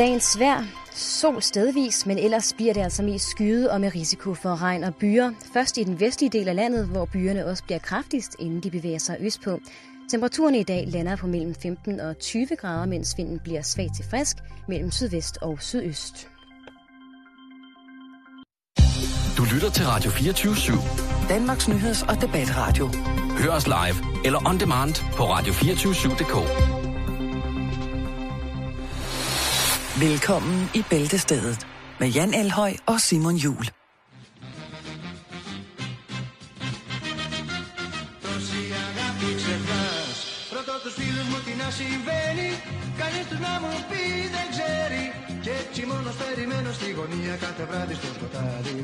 Dagens vejr. Sol stedvis, men ellers bliver det altså mest skyet og med risiko for regn og byer. Først i den vestlige del af landet, hvor byerne også bliver kraftigst, inden de bevæger sig østpå. Temperaturen i dag lander på mellem 15 og 20 grader, mens vinden bliver svag til frisk mellem sydvest og sydøst. Du lytter til Radio 24 /7. Danmarks nyheds- og debatradio. Hør os live eller on demand på radio247.dk. Velkommen i Bæltestedet med Jan Elhøj og Simon Jul. Τόση αγάπη ξεχνάς Ρωτώ τους φίλους μου τι να συμβαίνει Κανείς τους να μου πει δεν ξέρει Και έτσι μόνος περιμένω στη γωνία κάθε βράδυ στο σκοτάδι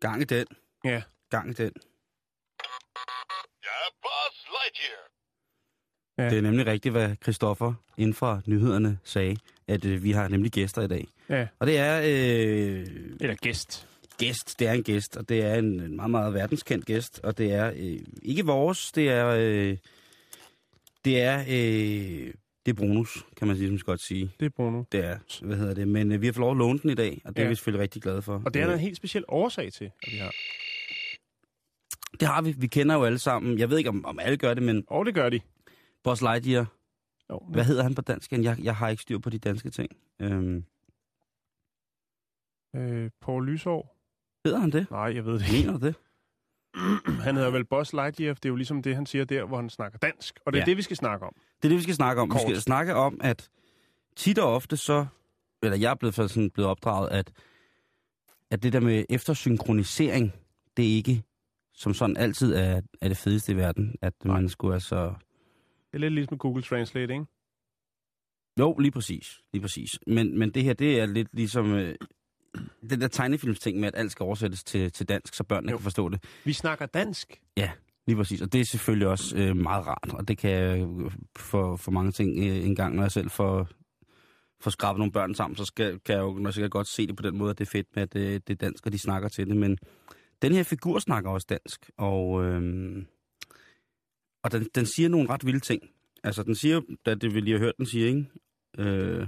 Gang i den. Ja. Gang i den. Jeg er Buzz Lightyear. Ja. Det er nemlig rigtigt, hvad Christoffer inden fra nyhederne sagde, at øh, vi har nemlig gæster i dag. Ja. Og det er øh, Eller gæst. gæst, det er en gæst, og det er en, en meget, meget verdenskendt gæst, og det er øh, ikke vores, det er, øh, det er, øh, det er Brunus, kan man ligesom godt sige. Det er Bruno. Det er, hvad hedder det, men øh, vi har fået lov at låne den i dag, og det ja. er vi selvfølgelig rigtig glade for. Og det er der Øh, en helt speciel årsag til, at vi har. det har vi, vi kender jo alle sammen, jeg ved ikke om, om alle gør det, men Og det gør de. Buzz Lightyear, Jo, hvad hedder han på dansk? Jeg, jeg har ikke styr på de danske ting. Øhm, øh, Paul Lysår? hedder han det? Nej, jeg ved det ikke. Mener det? Han hedder vel Buzz Lightyear, det er jo ligesom det, han siger der, hvor han snakker dansk. Og det er Ja. det, vi skal snakke om. Det er det, vi skal snakke om. Kort. Vi skal snakke om, at tit og ofte så, eller jeg er blevet, sådan blevet opdraget, at, at det der med eftersynkronisering, det er ikke som sådan altid er, er det fedeste i verden. At man skulle altså... Det er lidt ligesom Google Translate, ikke? Jo, lige præcis. Lige præcis. Men, men det her, det er lidt ligesom... Øh, den der tegnefilmsting med, at alt skal oversættes til, til dansk, så børnene Jo. kan forstå det. Vi snakker dansk. Lige præcis, og det er selvfølgelig også øh, meget rart, og det kan jeg øh, for, for mange ting øh, en gang, når jeg selv får, får skrabet nogle børn sammen, så skal, kan jeg jo når jeg godt se det på den måde, at det er fedt med, at det, det er dansk, og de snakker til det, men den her figur snakker også dansk, og, øh, og den, den siger nogle ret vilde ting. Altså, den siger, da det vi lige har hørt, den siger, ikke? Øh,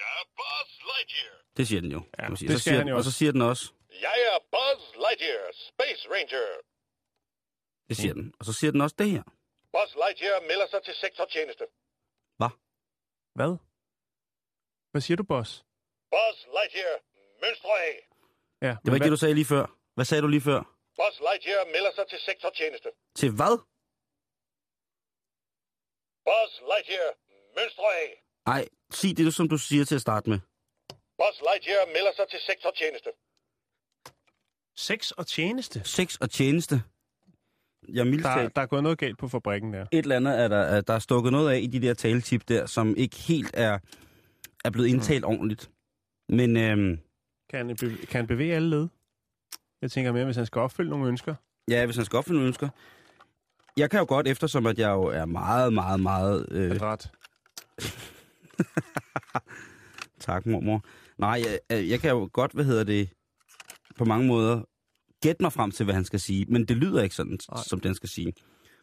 Jeg er Buzz Lightyear. det siger den jo. Ja, det så skal siger, han jo Og så også. siger den også, Jeg er Buzz Lightyear, Space Ranger. Det siger den. Og så siger den også det her. Buzz Lightyear melder sig til sektortjeneste. Hvad? Hvad siger du, Boss? Buzz Lightyear, mønstre af. Ja, Det var ikke det, du sagde lige før. Hvad sagde du lige før? Buzz Lightyear melder sig til sektortjeneste. Til hvad? Buzz Lightyear, mønstre af. Ej, sig det, som du siger til at starte med. Buzz Lightyear melder sig til sektortjeneste. Sex og tjeneste. Sex og tjeneste. Jeg mildt Der, der er gået noget galt på fabrikken der. Et eller andet er der, er der er stukket noget af i de der taletip der, som ikke helt er, er blevet indtalt mm. ordentligt. Men øhm, Kan han, bev- kan han bevæge alle led? Jeg tænker mere, hvis han skal opfylde nogle ønsker. ja, hvis han skal opfylde nogle ønsker. Jeg kan jo godt, eftersom at jeg jo er meget, meget, meget... Øh, Adræt. tak, mormor. Nej, jeg, jeg kan jo godt, hvad hedder det, på mange måder gætte mig frem til, hvad han skal sige. Men det lyder ikke sådan, Nej. som den skal sige.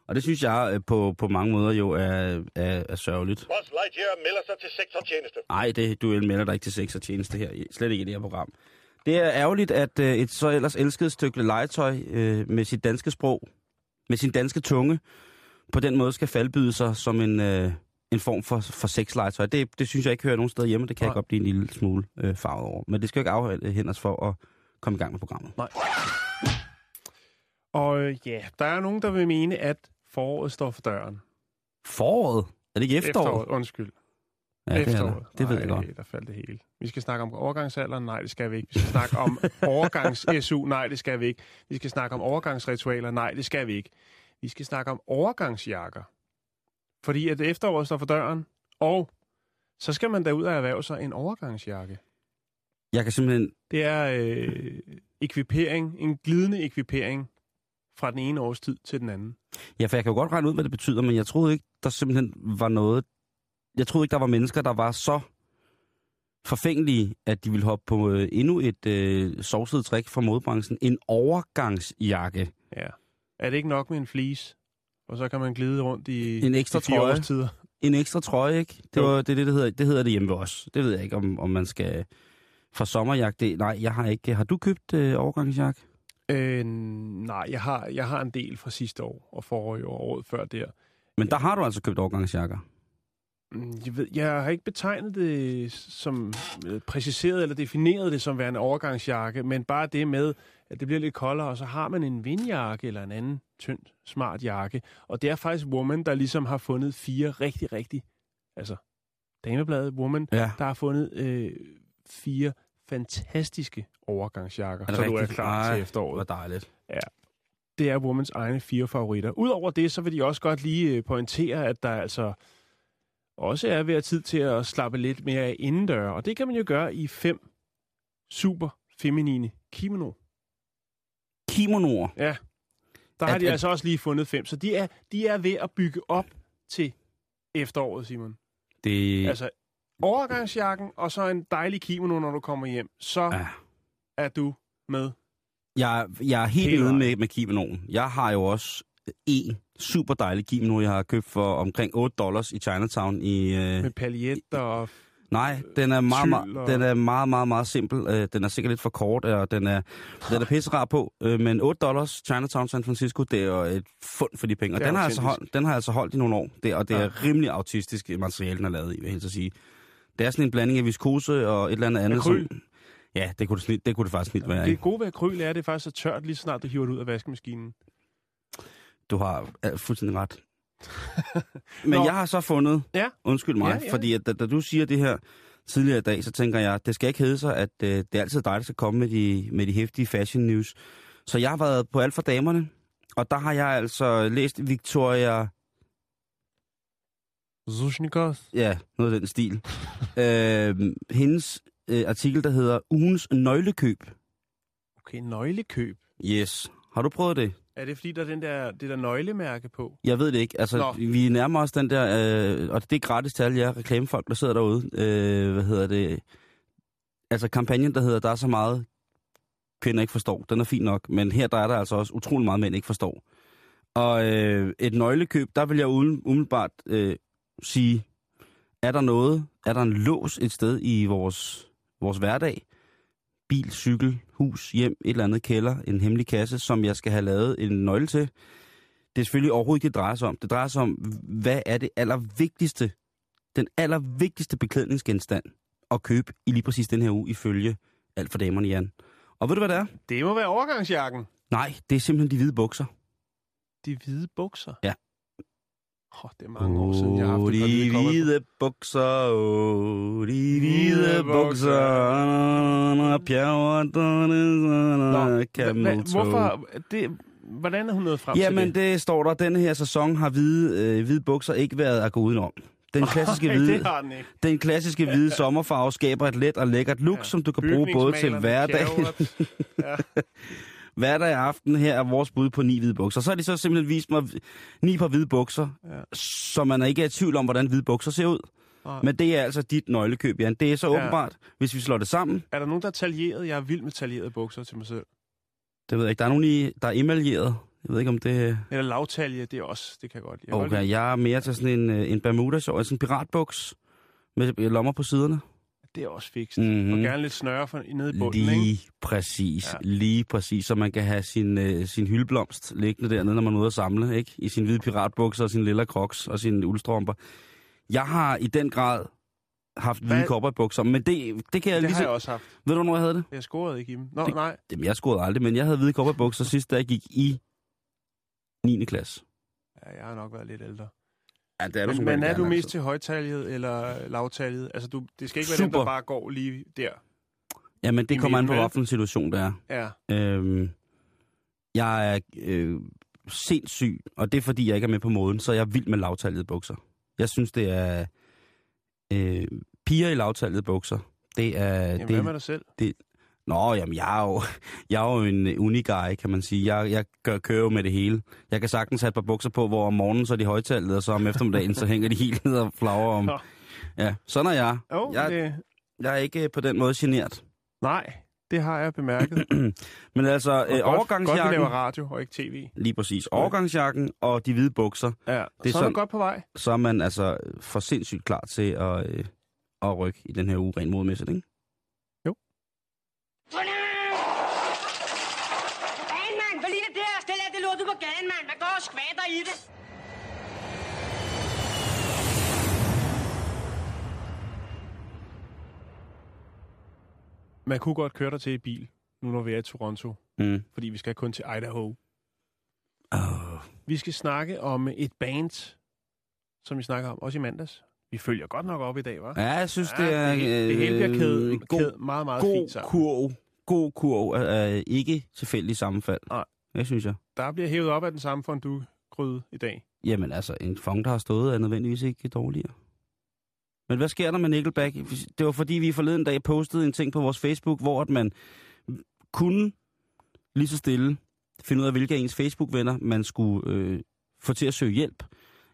Og det synes jeg øh, på, på mange måder jo er, er, er sørgeligt. Buzz Lightyear melder sig til sektortjeneste. Nej, det, du melder dig ikke til sex og tjeneste her. Slet ikke i det her program. Det er ærgerligt, at øh, et så ellers elsket stykke legetøj øh, med sit danske sprog, med sin danske tunge, på den måde skal faldbyde sig som en, øh, en form for, for sexlegetøj. Det, det synes jeg ikke hører nogen steder hjemme. Det kan jeg Nej. godt blive en lille smule øh, farvet over. Men det skal jo ikke afholde hende os for at komme i gang med programmet. Nej. Og øh, ja, der er nogen, der vil mene, at foråret står for døren. Foråret? Er det ikke efterår? Efteråret, undskyld. Ja, det, er Efteråret. det. det ved jeg Nej, godt. der faldt det hele. Vi skal snakke om overgangsalderen. Nej, det skal vi ikke. Vi skal snakke om overgangs-SU. Nej, det skal vi ikke. Vi skal snakke om overgangsritualer. Nej, det skal vi ikke. Vi skal snakke om overgangsjakker. Fordi at efteråret står for døren, og så skal man derud og erhverve sig en overgangsjakke. Jeg kan simpelthen... Det er øh, ekvipering, en glidende ekvipering fra den ene årstid til den anden. Ja, for jeg kan jo godt regne ud, hvad det betyder, men jeg troede ikke, der simpelthen var noget... Jeg troede ikke, der var mennesker, der var så forfængelige, at de ville hoppe på øh, endnu et øh, sovset trick fra modebranchen. En overgangsjakke. Ja. Er det ikke nok med en fleece? Og så kan man glide rundt i En ekstra i trøje. årstider. En ekstra trøje, ikke? Det, var, det det, det hedder, det hedder det hjemme ved os. Det ved jeg ikke, om, om man skal... For sommerjagt, det, nej, jeg har ikke... Har du købt øh, overgangsjakke? Øh, nej, jeg har, jeg har en del fra sidste år og forrige år og året før der. Men der har du altså købt overgangsjakker. Mm, Jeg, ved, jeg har ikke betegnet det som øh, præciseret eller defineret det som værende overgangsjakke, men bare det med, at det bliver lidt koldere, og så har man en vindjakke eller en anden tynd, smart jakke. Og det er faktisk Woman, der ligesom har fundet fire rigtig, rigtig, altså damebladet Woman, Ja. der har fundet øh, fire fantastiske overgangsjakker, Er så du er klar Ej, til efteråret. Hvor dejligt. det er Womans egne fire favoritter. Udover det, så vil de også godt lige øh, pointere, at der altså også er ved at tid til at slappe lidt mere af indendør. Og det kan man jo gøre i fem super feminine kimono. Kimonoer. Ja, der At- har de at- altså også lige fundet fem. Så de er, de er ved at bygge op til efteråret, Simon. Det, Altså overgangsjakken og så en dejlig kimono, når du kommer hjem. Så Ja. er du med. jeg, jeg er helt Hele vejen. med, med kimonoen. Jeg har jo også en super dejlig kimono, jeg har købt for omkring 8 dollars i Chinatown i... Øh, Med paljetter og... nej, den er meget, meget, og- den er meget, meget, meget simpel. Øh, den er sikkert lidt for kort, og den er, den er pisserar på. Øh, men 8 dollars Chinatown San Francisco, det er jo et fund for de penge. Og den har, altså holdt, den har altså holdt i nogle år. Det, og det Ja. er rimelig autistisk materiale, den er lavet i, vil jeg helt så sige. Det er sådan en blanding af viskose og et eller andet andet. Akryl. Som, ja, det kunne det, snit, det, kunne det faktisk snit være. Det gode ved akryl er, at det faktisk er tørt, lige snart du hiver det ud af vaskemaskinen. Du har fuldstændig ret. Men Nå. jeg har så fundet, Ja. undskyld mig, Ja, ja. fordi at, da, da du siger det her tidligere i dag, så tænker jeg, det skal ikke hedde sig, at øh, det er altid dig, der skal komme med de, med de hæftige fashion news. Så jeg har været på alt for damerne, og der har jeg altså læst Victoria, Zushnikov. ja, noget af den stil, øh, hendes øh, artikel, der hedder Ugens nøglekøb. Okay, nøglekøb. Yes. Har du prøvet det? Er det fordi, der er den der, det der nøglemærke på? Jeg ved det ikke. Altså, Nå. vi nærmer os den der, øh, og det er gratis til alle jer reklamefolk, der sidder derude. Øh, hvad hedder det? Altså, kampagnen, der hedder, der er så meget kvinder ikke forstår, den er fin nok, men her der er der altså også utrolig meget mænd ikke forstår. Og øh, et nøglekøb, der vil jeg uden- umiddelbart øh, sige, er der noget, er der en lås et sted i vores, vores hverdag? Bil, cykel, hus, hjem, et eller andet kælder, en hemmelig kasse, som jeg skal have lavet en nøgle til det er selvfølgelig overhovedet ikke det, drejer sig om. Det drejer sig om, hvad er det allervigtigste, den allervigtigste beklædningsgenstand at købe i lige præcis den her uge, ifølge alt for damerne, Jan. Og ved du, hvad det er? Det må være overgangsjakken. Nej, det er simpelthen de hvide bukser. De hvide bukser. Ja. Oh, det er mange år siden, jeg har haft par de hvide bukser, åh, de hvide bukser, toe. hvorfor? Det, hvordan er hun nået frem Jamen, til det? det står der, denne her sæson har hvide, øh, hvide bukser ikke været at gå udenom. Den klassiske Ej, hvide, den klassiske hvide sommerfarve skaber et let og lækkert look, ja. som du kan bruge både til Bygningsmalerne, hverdag, Kjærhus. Ja. Hverdag aften. Her er vores bud på ni hvide bukser. Så har de så simpelthen vist mig ni par hvide bukser, Ja. så man er ikke i tvivl om, hvordan hvide bukser ser ud. Nej. Men det er altså dit nøglekøb, Jan. Det er så Ja. åbenbart, hvis vi slår det sammen. Er der nogen, der er taljeret? Jeg er vild med taljerede bukser til mig selv. Det ved jeg ikke. Der er nogen, i, der er emaljeret. Jeg ved ikke, om det... Eller lavtalje, det er også, det kan jeg godt. Jeg godt Okay, jeg er mere til sådan en, øh, en bermuda sådan en piratbuks med lommer på siderne. Det er også fikst. Mhm. Og gerne lidt snøre for, nede i bunden, Lige ikke? præcis, Ja. lige præcis, så man kan have sin, øh, sin hyldeblomst liggende dernede, når man er ude at samle, ikke? I sin hvide piratbukser og sin lille crocs og sine uldstrømper. Jeg har i den grad haft hvide Hvad? cowboybukser, men det, det kan jeg Det lige har så... jeg også haft. Ved du, hvornår jeg havde det? Jeg scorede ikke i dem. Nå, Det- nej. Jamen, jeg scorede aldrig, men jeg havde hvide cowboybukser sidst, da jeg gik i 9. klasse. Ja, jeg har nok været lidt ældre. Ja, det er Men, som men regel er du mest altså. til højtaljet eller lavtaljet? Altså, du, det skal ikke være dem, Super. der bare går lige der. Jamen, det i kommer an på, hvilken situation det er. Ja. Øhm, jeg er øh, sindssyg, og det er fordi, jeg ikke er med på moden, så jeg er vild med lavtallede bukser. Jeg synes, det er... Øh, piger i lavtallede bukser, Det er... Jamen, det, hvad med dig selv? Nå, jamen, jeg er jo, jeg er jo en uniguy, kan man sige. Jeg, jeg gør, kører jo med det hele. Jeg kan sagtens have et par bukser på, hvor om morgenen så er de højtallet, og så om eftermiddagen, så hænger de helt ned og flagrer om. Ja, sådan er jeg. Jo, jeg, det... jeg er ikke øh, på den måde genert. Nej, det har jeg bemærket. Men altså, Og øh, godt, godt, vi overgangsjakken... laver radio og ikke tv. Lige præcis. Overgangsjakken og de hvide bukser, Ja, Det er så er du godt på vej. så er man altså for sindssygt klar til at, øh, at rykke i den her uge rent modmæssigt, ikke? Fan, mand! Hvad ligner det her? Ud på gaden, mand! Man går og skvatter i det! Man kunne godt køre dig til i bil, nu når vi er i Toronto, Mm. fordi vi skal kun til Idaho. Oh. Vi skal snakke om et band, som vi snakker om, også i mandags. Vi følger godt nok op i dag, hva'? Ja, jeg synes, Ja, det er... det, det hele bliver øh, kædet, god, kædet meget, meget god fint sammen. kurv. God kurv er, er ikke tilfældig sammenfald. Nej. Det synes jeg. Der bliver hævet op af den samme fondue-gryde i dag. Jamen altså, en fong, der har stået, er nødvendigvis ikke dårligere. Men hvad sker der med Nickelback? Det var fordi, vi forleden dag postede en ting på vores Facebook, hvor at man kunne lige så stille finde ud af, hvilke af ens Facebook-venner man skulle øh, få til at søge hjælp.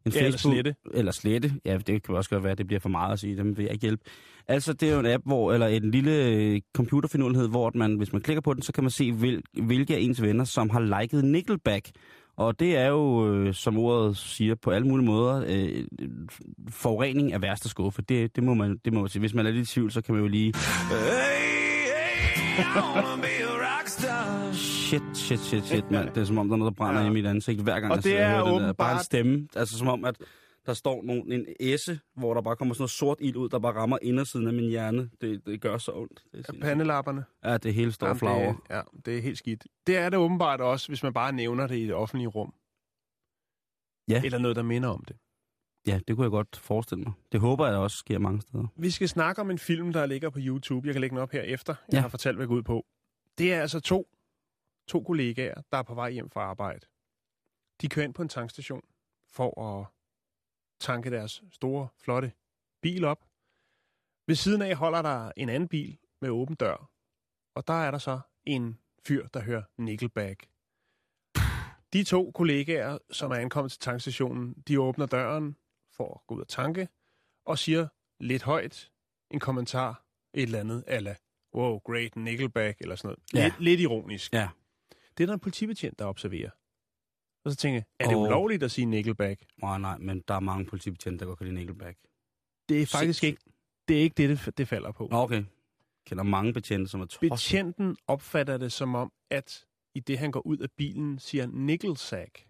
En Ja, eller slette. Eller slette. Ja, det kan også godt være, at det bliver for meget at sige. Dem vil jeg ikke hjælpe. Altså, det er jo en app, hvor, eller en lille øh, computerfinurlighed, hvor at man, hvis man klikker på den, så kan man se, hvil, hvilke af ens venner, som har liket Nickelback. Og det er jo, øh, som ordet siger, på alle mulige måder, øh, forurening af værste skuffe. Det, det, må man, det må man sige. Hvis man er lidt i tvivl, så kan man jo lige... Shit, shit, shit, shit, mand. Det er som om, der er noget, der brænder Ja. ja. i mit ansigt, hver gang Og jeg det er hører det der. Bare en åbenbart- stemme. Altså som om, at der står nogen, en esse, hvor der bare kommer sådan noget sort ild ud, der bare rammer indersiden af min hjerne. Det, det gør så ondt. Det er sindssygt. pandelapperne. Ja, det hele står Jamen, flagre. det, ja, det er helt skidt. Det er det åbenbart også, hvis man bare nævner det i det offentlige rum. Ja. Eller noget, der minder om det. Ja, det kunne jeg godt forestille mig. Det håber jeg også sker mange steder. Vi skal snakke om en film, der ligger på YouTube. Jeg kan lægge den op her efter. Jeg Ja. har fortalt, hvad jeg går ud på. Det er altså to, to kollegaer, der er på vej hjem fra arbejde. De kører ind på en tankstation for at tanke deres store, flotte bil op. Ved siden af holder der en anden bil med åben dør. Og der er der så en fyr, der hører Nickelback. De to kollegaer, som er ankommet til tankstationen, de åbner døren for at gå ud og tanke, og siger lidt højt en kommentar, et eller andet, ala, wow, great, Nickelback, eller sådan noget. Ja. Lidt, lidt ironisk. Ja. Det er der en politibetjent, der observerer. Og så tænker jeg, er det Åh. ulovligt at sige Nickelback? Nej, nej, men der er mange politibetjente, der godt kan lide Nickelback. Det er faktisk Sindssygt. ikke det, er ikke det, det, det falder på. Nå, okay. Jeg kender mange betjente, som er tosset. Betjenten opfatter det som om, at i det han går ud af bilen, siger Nickelsack.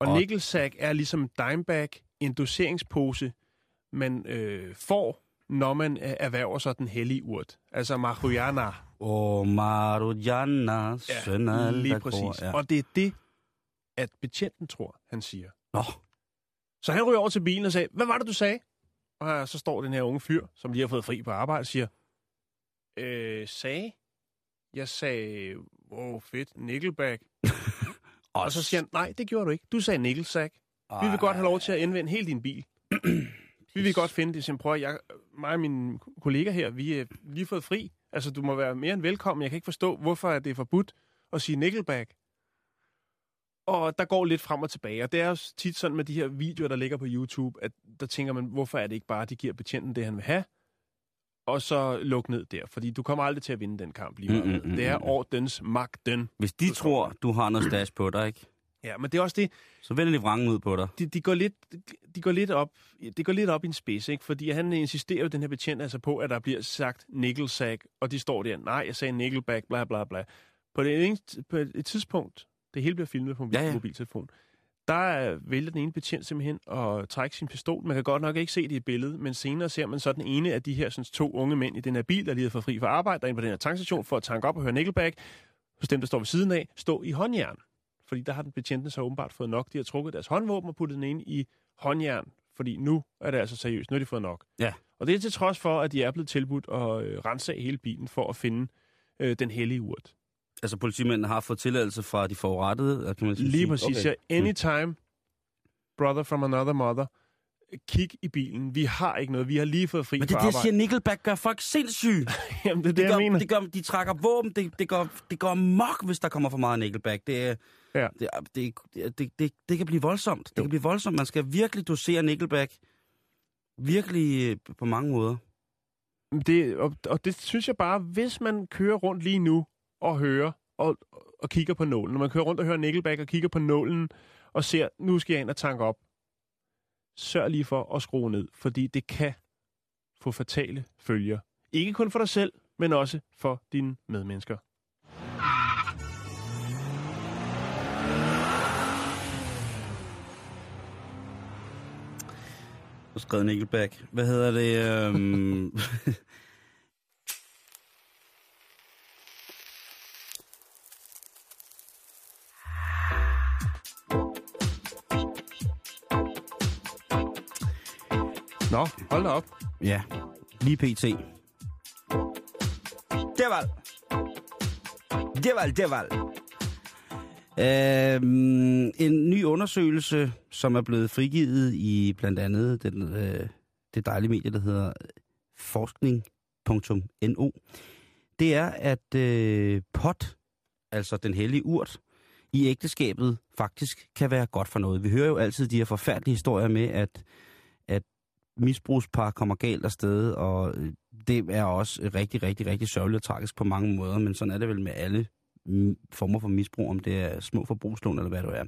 Og Og- Nickelsack er ligesom dimebag, en doseringspose, man øh, får, når man øh, erhverver sig den hellige urt. Altså marihuana. Åh, Marujana, søn af alle, lige der går. præcis. Ja. Og det er det, at betjenten tror, han siger. Nå, Så han ryger over til bilen og sagde, hvad var det, du sagde? Og her, så står den her unge fyr, som lige har fået fri på arbejde, og siger, øh, sagde? Jeg sagde, wow, fedt, Nickelback. Og så siger han, nej, det gjorde du ikke. Du sagde Nickelsack. Vi vil godt have lov til at indvende hele din bil. vi vil godt finde det, som prøver. Jeg, mig og mine kolleger her, vi er lige fået fri. Altså, du må være mere end velkommen. Jeg kan ikke forstå, hvorfor er det er forbudt at sige Nickelback. Og der går lidt frem og tilbage. Og det er jo tit sådan med de her videoer, der ligger på YouTube, at der tænker man, hvorfor er det ikke bare, at de giver betjenten det, han vil have, og så luk ned der. Fordi du kommer aldrig til at vinde den kamp lige. Mm, mm, mm, det er ordens magten. Hvis de tror, du har noget stash på dig, ikke? Ja, men det er også det, så vender de vrangen ud på dig. de, de, går lidt, de går lidt op, det går lidt op i en spids, ikke? Fordi han insisterer jo, den her betjent, altså på, at der bliver sagt nickelsack, og de står der, nej, jeg sagde nickelback, bla bla bla. På, det ene, på et tidspunkt, det hele bliver filmet på en Ja, ja, mobiltelefon, der vælger den ene betjent simpelthen at trække sin pistol. Man kan godt nok ikke se det i billedet, men senere ser man så den ene af de her sådan, to unge mænd i den her bil, der lige har fået fri fra arbejde, der er inde på den her tankstation for at tanke op og høre Nickelback, hos dem, der står ved siden af, stå i håndjern. Fordi der har den betjentene så åbenbart fået nok. De har trukket deres håndvåben og puttet den ind i håndjern. Fordi nu er det altså seriøst. Nu har de fået nok. Ja. Og det er til trods for, at de er blevet tilbudt at øh, rense hele bilen for at finde øh, den hellige urt. Altså politimændene har fået tilladelse fra de forurettede, kan man sige. Lige præcis. Okay. Okay. Ja, anytime, brother from another mother. Kig i bilen. Vi har ikke noget. Vi har lige fået fri Men det er det, jeg siger, Nickelback gør folk sindssyge. Jamen, det er det, Det jeg gør, mener. det gør, de trækker våben, det, det, går, det går mok, hvis der kommer for meget Nickelback. Det, Ja. det, det, det, det, det, kan blive voldsomt. Det Jo. kan blive voldsomt. Man skal virkelig dosere Nickelback. Virkelig øh, på mange måder. Det, og, og det synes jeg bare, hvis man kører rundt lige nu og hører og, og kigger på nålen, når man kører rundt og hører Nickelback og kigger på nålen og ser, nu skal jeg ind og tanke op, sørg lige for at skrue ned, fordi det kan få fatale følger. Ikke kun for dig selv, men også for dine medmennesker. Og skrevet Nickelback. Hvad hedder det? Øhm... Nå, hold da op. ja, lige pt. Det var det var det var Øhm, en ny undersøgelse, som er blevet frigivet i blandt andet den, øh, det dejlige medie, der hedder forskning.no, det er, at øh, pot, altså den hellige urt, i ægteskabet faktisk kan være godt for noget. Vi hører jo altid de her forfærdelige historier med, at misbrugspar kommer galt afsted, og øh, det er også rigtig, rigtig, rigtig sørgeligt og tragisk på mange måder, men sådan er det vel med alle mm, former for misbrug, om det er små forbrugslån eller hvad det er.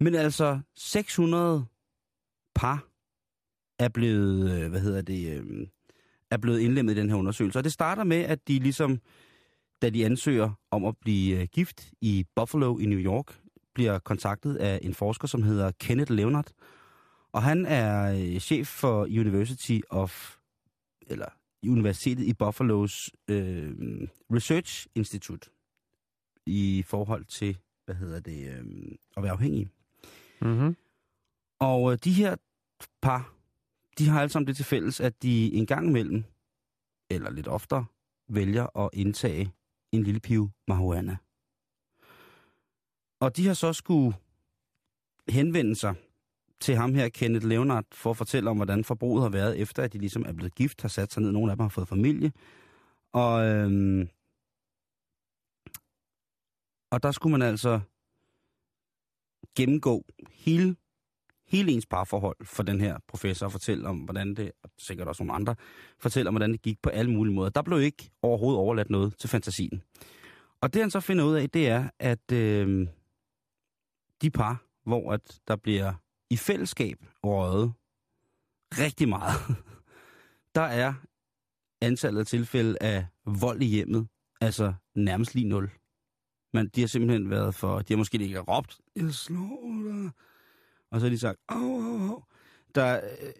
Men altså, 600 par er blevet, øh, hvad hedder det, øh, er blevet indlemmet i den her undersøgelse. Og det starter med, at de ligesom, da de ansøger om at blive gift i Buffalo i New York, bliver kontaktet af en forsker, som hedder Kenneth Leonard. Og han er øh, chef for University of, eller Universitetet i Buffalo's øh, Research Institute i forhold til, hvad hedder det, øh, at være afhængig. Mm-hmm. Og øh, de her par, de har alle sammen det til fælles, at de en gang imellem, eller lidt oftere, vælger at indtage en lille pive marihuana. Og de har så skulle henvende sig til ham her, Kenneth Leonard, for at fortælle om, hvordan forbruget har været, efter at de ligesom er blevet gift, har sat sig ned. Nogle af dem har fået familie. Og, øhm, og der skulle man altså gennemgå hele, hele ens parforhold for den her professor og fortælle om, hvordan det, og sikkert også nogle andre, fortælle om, hvordan det gik på alle mulige måder. Der blev ikke overhovedet overladt noget til fantasien. Og det han så finder ud af, det er, at øh, de par, hvor at der bliver i fællesskab røget rigtig meget, der er antallet af tilfælde af vold i hjemmet, altså nærmest lige nul. Men de har simpelthen været for, de har måske ikke råbt, jeg slår dig, og så har de sagt, au, au, au. Der, øh,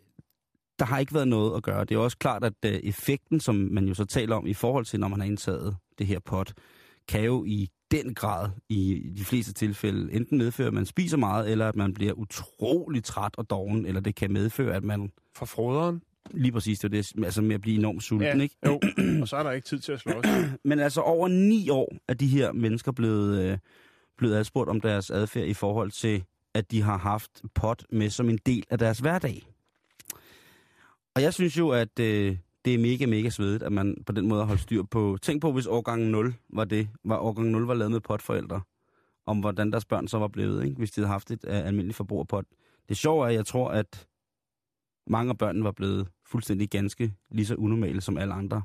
der har ikke været noget at gøre. Det er også klart, at øh, effekten, som man jo så taler om i forhold til, når man har indtaget det her pot, kan jo i den grad, i de fleste tilfælde, enten medføre, at man spiser meget, eller at man bliver utrolig træt og doven, eller det kan medføre, at man For froderen. lige præcis det, er det altså med at blive enormt sulten, ikke? Jo, og så er der ikke tid til at slås. Men altså over ni år er de her mennesker blevet, øh, blevet adspurgt om deres adfærd i forhold til, at de har haft pot med som en del af deres hverdag. Og jeg synes jo, at øh, det er mega, mega svedigt, at man på den måde har holdt styr på... Tænk på, hvis årgang 0 var det, var årgang 0 var lavet med potforældre, om hvordan deres børn så var blevet, ikke? hvis de havde haft et uh, almindeligt forbrug af pot. Det sjove er, at jeg tror, at mange af børnene var blevet fuldstændig ganske lige så unormale, som alle andre,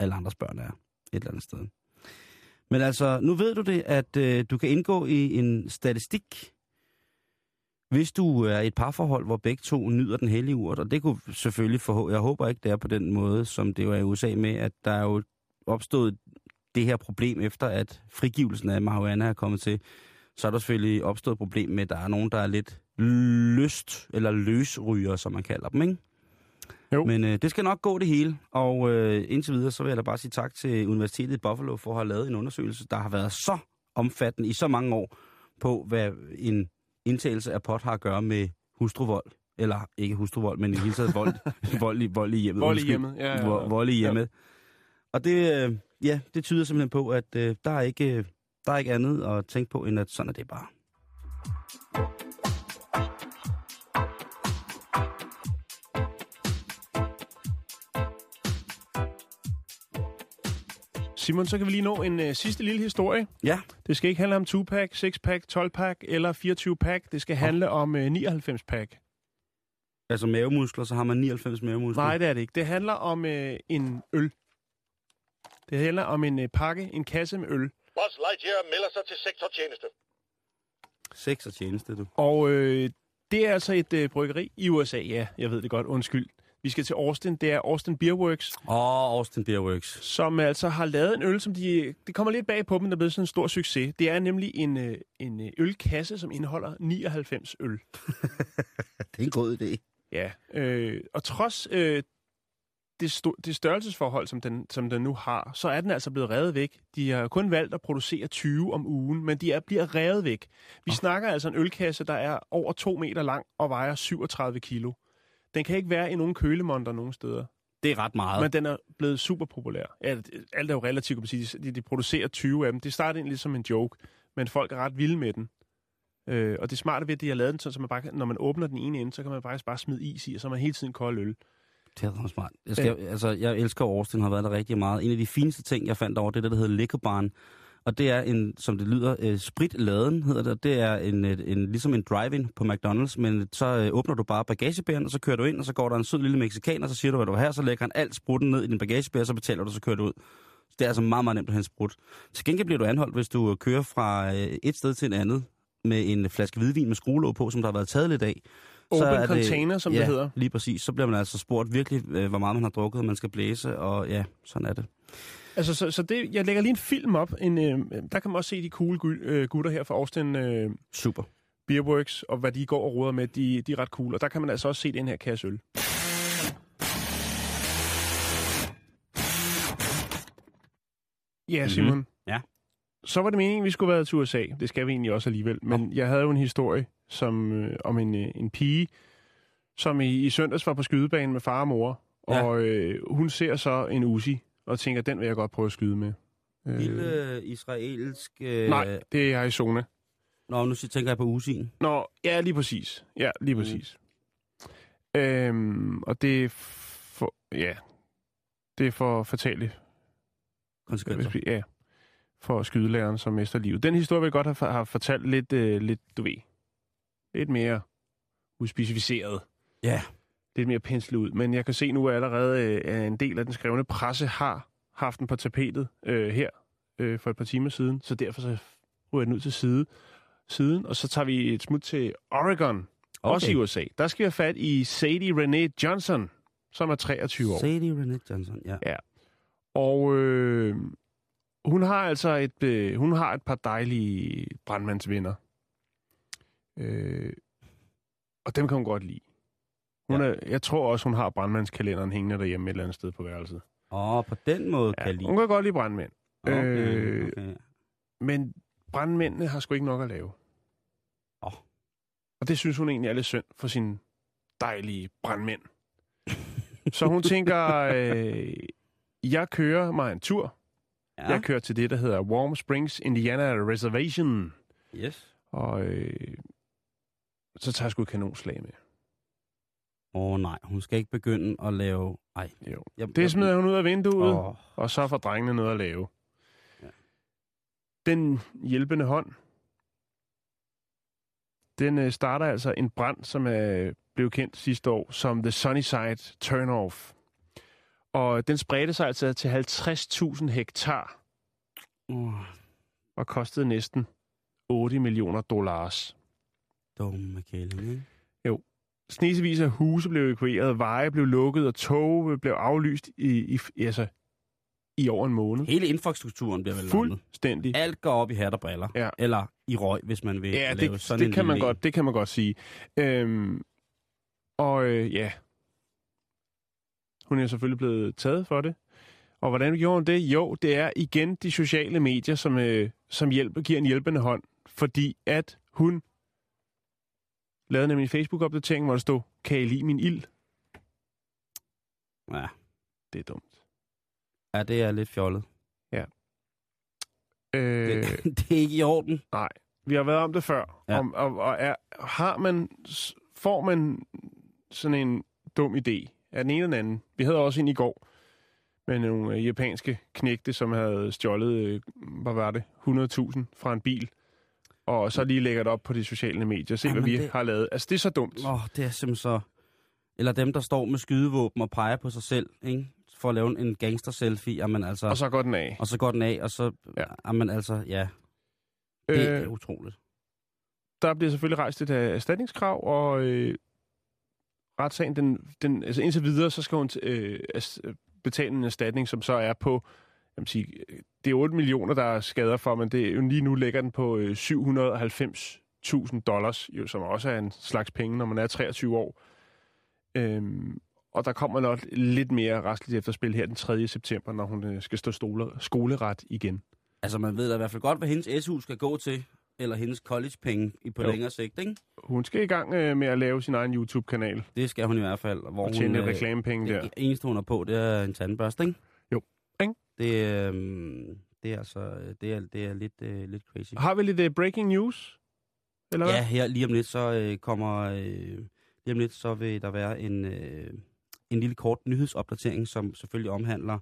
alle andres børn er et eller andet sted. Men altså, nu ved du det, at øh, du kan indgå i en statistik, hvis du er et parforhold, hvor begge to nyder den hellige urt, og det kunne selvfølgelig få, jeg håber ikke, det er på den måde, som det var i USA med, at der er jo opstået det her problem efter, at frigivelsen af marihuana er kommet til, så er der selvfølgelig opstået et problem med, at der er nogen, der er lidt lyst, eller løsryger, som man kalder dem, ikke? Jo. Men øh, det skal nok gå det hele, og øh, indtil videre, så vil jeg da bare sige tak til Universitetet i Buffalo for at have lavet en undersøgelse, der har været så omfattende i så mange år på, hvad en indtagelse af pot har at gøre med hustruvold. Eller ikke hustruvold, men i hele taget vold, vold, i, vold i hjemmet. Vold i hjemmet, ja, ja, ja. Vo- Vold i hjemmet. Og det, øh, ja, det tyder simpelthen på, at øh, der, er ikke, øh, der er ikke andet at tænke på, end at sådan er det bare. Simon, så kan vi lige nå en uh, sidste lille historie. Ja, Det skal ikke handle om 2-pack, 6-pack, 12-pack eller 24-pack. Det skal handle om uh, 99-pack. altså mavemuskler, så har man 99 mavemuskler. Nej, det er det ikke. Det handler om uh, en øl. Det handler om en uh, pakke, en kasse med øl. Buzz Lightyear melder sig til sektortjeneste. Sex og tjeneste, du. Og øh, det er altså et øh, bryggeri i USA. Ja, jeg ved det godt. Undskyld. Vi skal til Austin. Det er Austin Beer Works, Åh, oh, Austin Beer Works. som altså har lavet en øl, som de... Det kommer lidt bag på dem, der er blevet sådan en stor succes. Det er nemlig en, øh, en øh, ølkasse, som indeholder 99 øl. Det er en god idé. Ja, øh, og trods øh, det, sto- det størrelsesforhold, som den, som den nu har, så er den altså blevet revet væk. De har kun valgt at producere 20 om ugen, men de er, bliver revet væk. Vi oh. snakker altså en ølkasse, der er over 2 meter lang og vejer 37 kilo. Den kan ikke være i nogen kølemonter nogen steder, Det er ret meget. men den er blevet super populær. Ja, alt er jo relativt, kan man sige. De, de producerer 20 af dem. Det startede egentlig som en joke, men folk er ret vilde med den. Øh, og det smarte ved, at de har lavet den, sådan, så man bare, når man åbner den ene ende, så kan man faktisk bare smide is i, og så er man hele tiden kold øl. Det er ret smart. Jeg, skal, altså, jeg elsker Austin, har været der rigtig meget. En af de fineste ting, jeg fandt over, det er det, der hedder Liquor Barn. Og det er en, som det lyder, øh, spritladen hedder det. Det er en, en, en, ligesom en drive-in på McDonald's, men så øh, åbner du bare bagagebæren, og så kører du ind, og så går der en sød lille meksikaner, så siger du, hvad du vil have, så lægger han alt sprutten ned i din bagagebær, så betaler du, så kører du ud. Så det er altså meget, meget nemt at hente sprut. Til gengæld bliver du anholdt, hvis du kører fra øh, et sted til et andet med en flaske hvidvin med skruelåg på, som der har været taget lidt af. Open er det- container, som det ja, hedder. lige præcis. Så bliver man altså spurgt virkelig, øh, hvor meget man har drukket, og man skal blæse, og ja, sådan er det. Altså, så, så det, jeg lægger lige en film op. En, øh, der kan man også se de cool øh, gutter her fra Austin øh, Super. Beerworks, og hvad de går og råder med, de, de er ret cool. Og der kan man altså også se den her kasse øl. Ja, Simon. Ja. Så var det meningen, at vi skulle være til USA. Det skal vi egentlig også alligevel. Men jeg havde jo en historie som, øh, om en, øh, en pige, som i, i søndags var på skydebanen med far og mor. Ja. Og øh, hun ser så en Uzi, og tænker, den vil jeg godt prøve at skyde med. Øh, Lille israelsk... Øh, Nej, det er Arizona. Nå, nu tænker jeg på Usin. Nå, ja, lige præcis. Ja, lige Mm. præcis. Øhm, og det er for, ja, det er for fatale, Konsekvenser. ja, for skydelæreren, som mister livet. Den historie vil jeg godt have, have fortalt lidt, øh, lidt, du ved, lidt mere uspecificeret. Ja. Lidt mere penslet ud. Men jeg kan se nu at allerede, øh, at en del af den skrevne presse har haft den på tapetet øh, her øh, for et par timer siden. Så derfor så ryger den ud til side, siden, og så tager vi et smut til Oregon, okay. også i USA. Der skal vi have fat i Sadie Renee Johnson, som er 23 år. Sadie Renee Johnson, ja. Og øh, hun har altså et, øh, hun har et par dejlige brandmandsvenner. Øh, og dem kan hun godt lide. Hun er, jeg tror også, hun har brandmandskalenderen hængende derhjemme et eller andet sted på værelset. Åh, på den måde Ja, kan lide. hun kan godt lide brandmænd. Okay, øh, okay. Men brandmændene har sgu ikke nok at lave. Åh. Og det synes hun egentlig er lidt synd for sine dejlige brandmænd. Så hun tænker, øh, jeg kører mig en tur. Ja, Jeg kører til det, der hedder Warm Springs Indiana Reservation. yes. Og øh, så tager jeg sgu et kanonslag med. Åh oh, nej, hun skal ikke begynde at lave... Ej, Jo. jeg, Det smider hun ud af vinduet, Åh, og så får drengene noget at lave. Ja. Den hjælpende hånd, den øh, starter altså en brand, som er blev kendt sidste år som The Sunnyside Turnoff. Og den spredte sig altså til 50.000 hektar oh, og kostede næsten 8 millioner dollars. dumme kælling, ikke? Snesevis af huse blev evakueret, veje blev lukket, og tog blev aflyst i, i, altså, i over en måned. Hele infrastrukturen bliver vel. Fuldstændig. Alt går op i hat og briller. Ja. Eller i røg, hvis man vil Ja, lave det, sådan det, en kan man godt, det kan man godt sige. Øhm, og øh, ja, hun er selvfølgelig blevet taget for det. Og hvordan gjorde hun det? Jo, det er igen de sociale medier, som, øh, som hjælper, giver en hjælpende hånd. Fordi at hun lavede nemlig en Facebook-opdatering, hvor der stod, kan I lide min ild? Ja. Det er dumt. ja, det er lidt fjollet. Øh, Det, det er ikke i orden. Vi har været om det før. Ja. Om, og, og er, har man, får man sådan en dum idé af den ene eller den anden? Vi havde også en i går. med nogle øh, japanske knægte, som havde stjålet, øh, hvad var det, 100.000 fra en bil. Og så lige lægger det op på de sociale medier. Se, hvad Jamen, vi det- har lavet. Altså, det er så dumt. Åh, oh, det er simpelthen så... Eller dem, der står med skydevåben og peger på sig selv, ikke? For at lave en gangster-selfie, jamen altså... Og så går den af. og så går den af, og så... Ja. Ja. Jamen altså, ja. Det er Øh, utroligt. der bliver selvfølgelig rejst et øh, erstatningskrav, og øh, retssagen, den, den, altså indtil videre, så skal hun øh, betale en erstatning, som så er på, jeg sige, øh, det er 8 millioner, der er skader for, men det er jo lige nu ligger den på øh, 790.000 dollars, jo, som også er en slags penge, når man er 23 år. Øhm, og der kommer nok lidt mere restligt efterspil her den 3. september, når hun øh, skal stå stole, skoleret igen. Altså, man ved da i hvert fald godt, hvad hendes SU skal gå til, eller hendes collegepenge i på Jo. længere sigt, ikke? Hun skal i gang øh, med at lave sin egen YouTube-kanal Det skal hun i hvert fald. Hvor og tjene hun, øh, reklamepenge der. Det eneste, hun har på, det er en tandbørste, ikke? Det, øhm, det er altså, det er, det er lidt, øh, lidt crazy. Har vi lidt uh, breaking news? Eller hvad? Ja, her lige om lidt, så øh, kommer, øh, lige om lidt, så vil der være en, øh, en lille kort nyhedsopdatering, som selvfølgelig omhandler,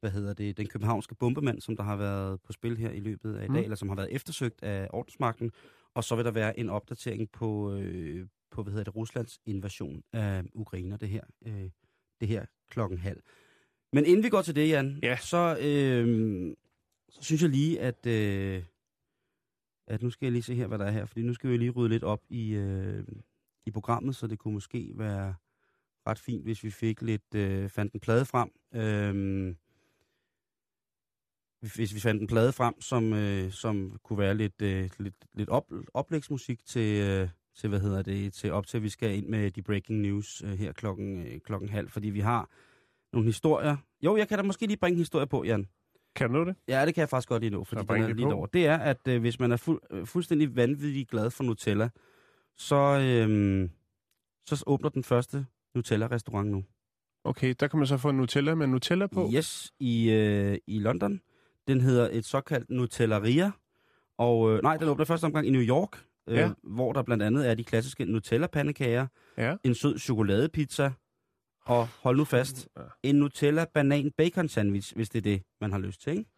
hvad hedder det, den københavnske bombemand, som der har været på spil her i løbet af i dag, Mm. eller som har været eftersøgt af ordensmagten, og så vil der være en opdatering på, øh, på hvad hedder det, Ruslands invasion af Ukraine, det her, øh, det her klokken halv. Men inden vi går til det, Jan, Ja. så, øh, så synes jeg lige, at, øh, at nu skal jeg lige se her, hvad der er her, fordi nu skal vi lige rydde lidt op i, øh, i programmet, så det kunne måske være ret fint, hvis vi fik lidt, øh, fandt en plade frem. Øh, hvis vi fandt en plade frem, som, øh, som kunne være lidt, øh, lidt, lidt op, oplægsmusik til, øh, til, hvad hedder det, til op til, at vi skal ind med de breaking news øh, her klokken, øh, klokken halv, fordi vi har nogle historier. Jo, jeg kan da måske lige bringe en historie på, Jan. Kan du det? Ja, det kan jeg faktisk godt lige nå, fordi den er lige over. Det er, at øh, hvis man er fuld, øh, fuldstændig vanvittig glad for Nutella, så, øh, så åbner den første Nutella-restaurant nu. Okay, der kan man så få en Nutella med Nutella på. Yes, i, øh, i London. Den hedder et såkaldt Nutellaria. Og øh, nej, den åbner første omgang i New York, øh, Ja. hvor der blandt andet er de klassiske Nutella-pandekager, Ja. en sød chokoladepizza, og hold nu fast, en Nutella banan bacon sandwich, hvis det er det, man har lyst til, ikke?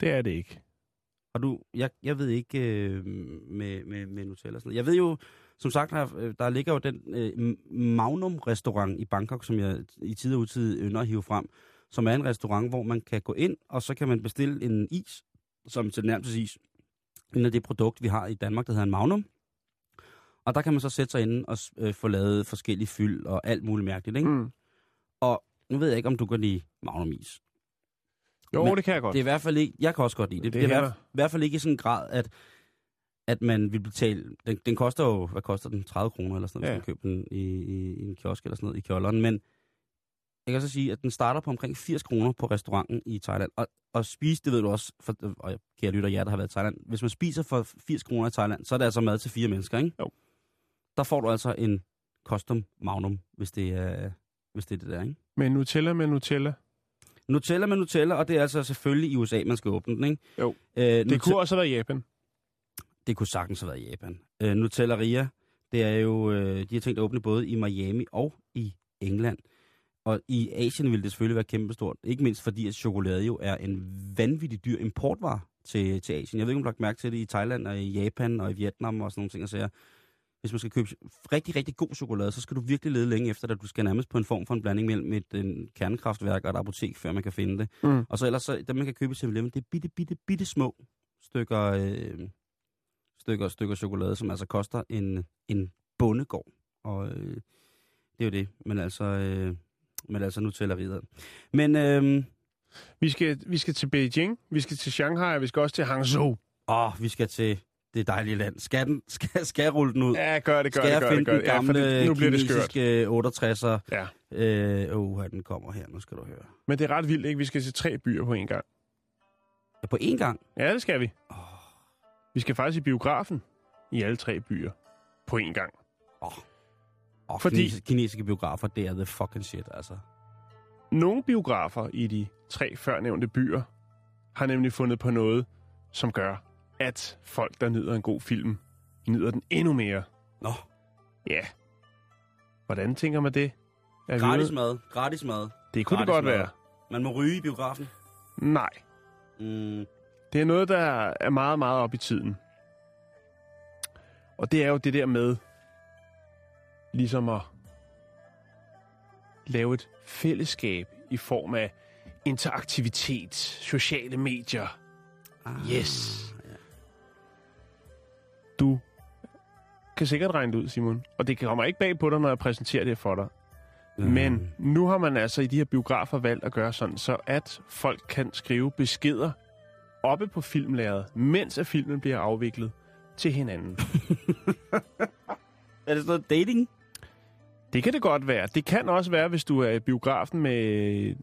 Det er det ikke. Og du, jeg, jeg ved ikke øh, med, med, med Nutella og sådan noget. Jeg ved jo, som sagt, der, der ligger jo den øh, Magnum-restaurant i Bangkok, som jeg i tid og utid ynder at hive frem, som er en restaurant, hvor man kan gå ind, og så kan man bestille en is, som til nærmest is, en af det produkt, vi har i Danmark, der hedder en Magnum. Og der kan man så sætte sig inde og øh, få lavet forskellige fyld og alt muligt mærkeligt, ikke? Mm. Og nu ved jeg ikke, om du kan lide Magnum-is. Jo, Men det kan jeg godt. Det er i hvert fald ikke, jeg kan også godt lide det. Det Det, er i her- hvert, i hvert fald ikke i sådan en grad, at, at man vil betale, den, den koster jo, hvad koster den, 30 kroner eller sådan noget, Ja. hvis man køber den i, i, i en kiosk eller sådan noget i kjolderen, men jeg kan så sige, at den starter på omkring 80 kroner på restauranten i Thailand, og, og spise, det ved du også, for, og kære lytter, jer der har været i Thailand, hvis man spiser for 80 kroner i Thailand, så er det altså mad til fire mennesker, ikke? Jo. Der får du altså en custom magnum, hvis det er, hvis det, er det der, ikke? Men Nutella med Nutella. Nutella med Nutella, og det er altså selvfølgelig i USA, man skal åbne den, ikke? Jo. Øh, Det kunne også have været Japan. Det kunne sagtens have været Japan. Øh, Nutellaria, det er jo, øh, de har tænkt at åbne både i Miami og i England. Og i Asien vil det selvfølgelig være kæmpestort. Ikke mindst fordi, at chokolade jo er en vanvittig dyr importvare til, til Asien. Jeg ved ikke, om du har lagt mærke til det i Thailand og i Japan og i Vietnam og sådan nogle ting. Og sager. Hvis man skal købe rigtig, rigtig god chokolade, så skal du virkelig lede længe efter det. Du skal nærmest på en form for en blanding mellem et en kernekraftværk og et apotek, før man kan finde det. Mm. Og så ellers, så, dem man kan købe i 7 det er bitte, bitte, bitte små stykker, øh, stykker, stykker chokolade, som altså koster en, en bondegård. Og øh, det er jo det. Men altså, øh, men altså Nutella videre. Men øh, Vi skal, vi skal til Beijing, vi skal til Shanghai, og vi skal også til Hangzhou. åh, vi skal til det dejlige land. Skal, den, skal, skal jeg rulle den ud? Ja, gør det, gør skal det, gør jeg det, finde gør den det. Ja, for gamle det, nu bliver kinesiske 68'er? Ja. Øh, oh, den kommer her, nu skal du høre. Men det er ret vildt, ikke? Vi skal til tre byer på en gang. Ja, på én gang? Ja, det skal vi. Vi skal faktisk i biografen i alle tre byer på en gang. Åh, Fordi- Fordi... kinesiske biografer, det er the fucking shit, altså. Nogle biografer i de tre førnævnte byer har nemlig fundet på noget, som gør, at folk, der nyder en god film, nyder den endnu mere. Nå, Ja. Hvordan tænker man det? Er gratis mad, gratis mad. Det kunne det godt mad. være. Man må ryge i biografen. Nej. Mm. Det er noget, der er meget, meget op i tiden. Og det er jo det der med, ligesom at lave et fællesskab i form af interaktivitet, sociale medier. Ah, Yes. Du kan sikkert regne det ud, Simon. Og det kommer ikke bag på dig, når jeg præsenterer det for dig. Mm. Men nu har man altså i de her biografer valgt at gøre sådan, så at folk kan skrive beskeder oppe på filmlæret, mens at filmen bliver afviklet til hinanden. Er det sådan noget dating? Det kan det godt være. Det kan også være, hvis du er i biografen med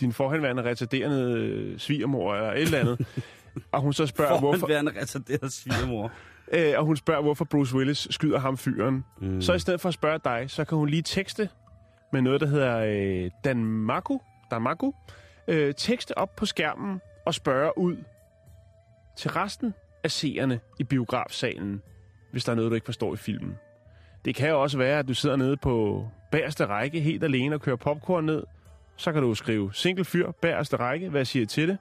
din forhenværende retarderende svigermor eller et eller andet, og hun så spørger, hvorfor, Forhåndværende retarderet svigermor. øh, og hun spørger, hvorfor Bruce Willis skyder ham fyren. Mm. Så i stedet for at spørge dig, så kan hun lige tekste med noget, der hedder øh, Danmaku, Danmaku øh, tekste op på skærmen og spørge ud til resten af seerne i biografsalen, hvis der er noget, du ikke forstår i filmen. Det kan jo også være, at du sidder nede på bagerste række helt alene og kører popcorn ned. Så kan du skrive single fyr, bagerste række. Hvad siger I til det?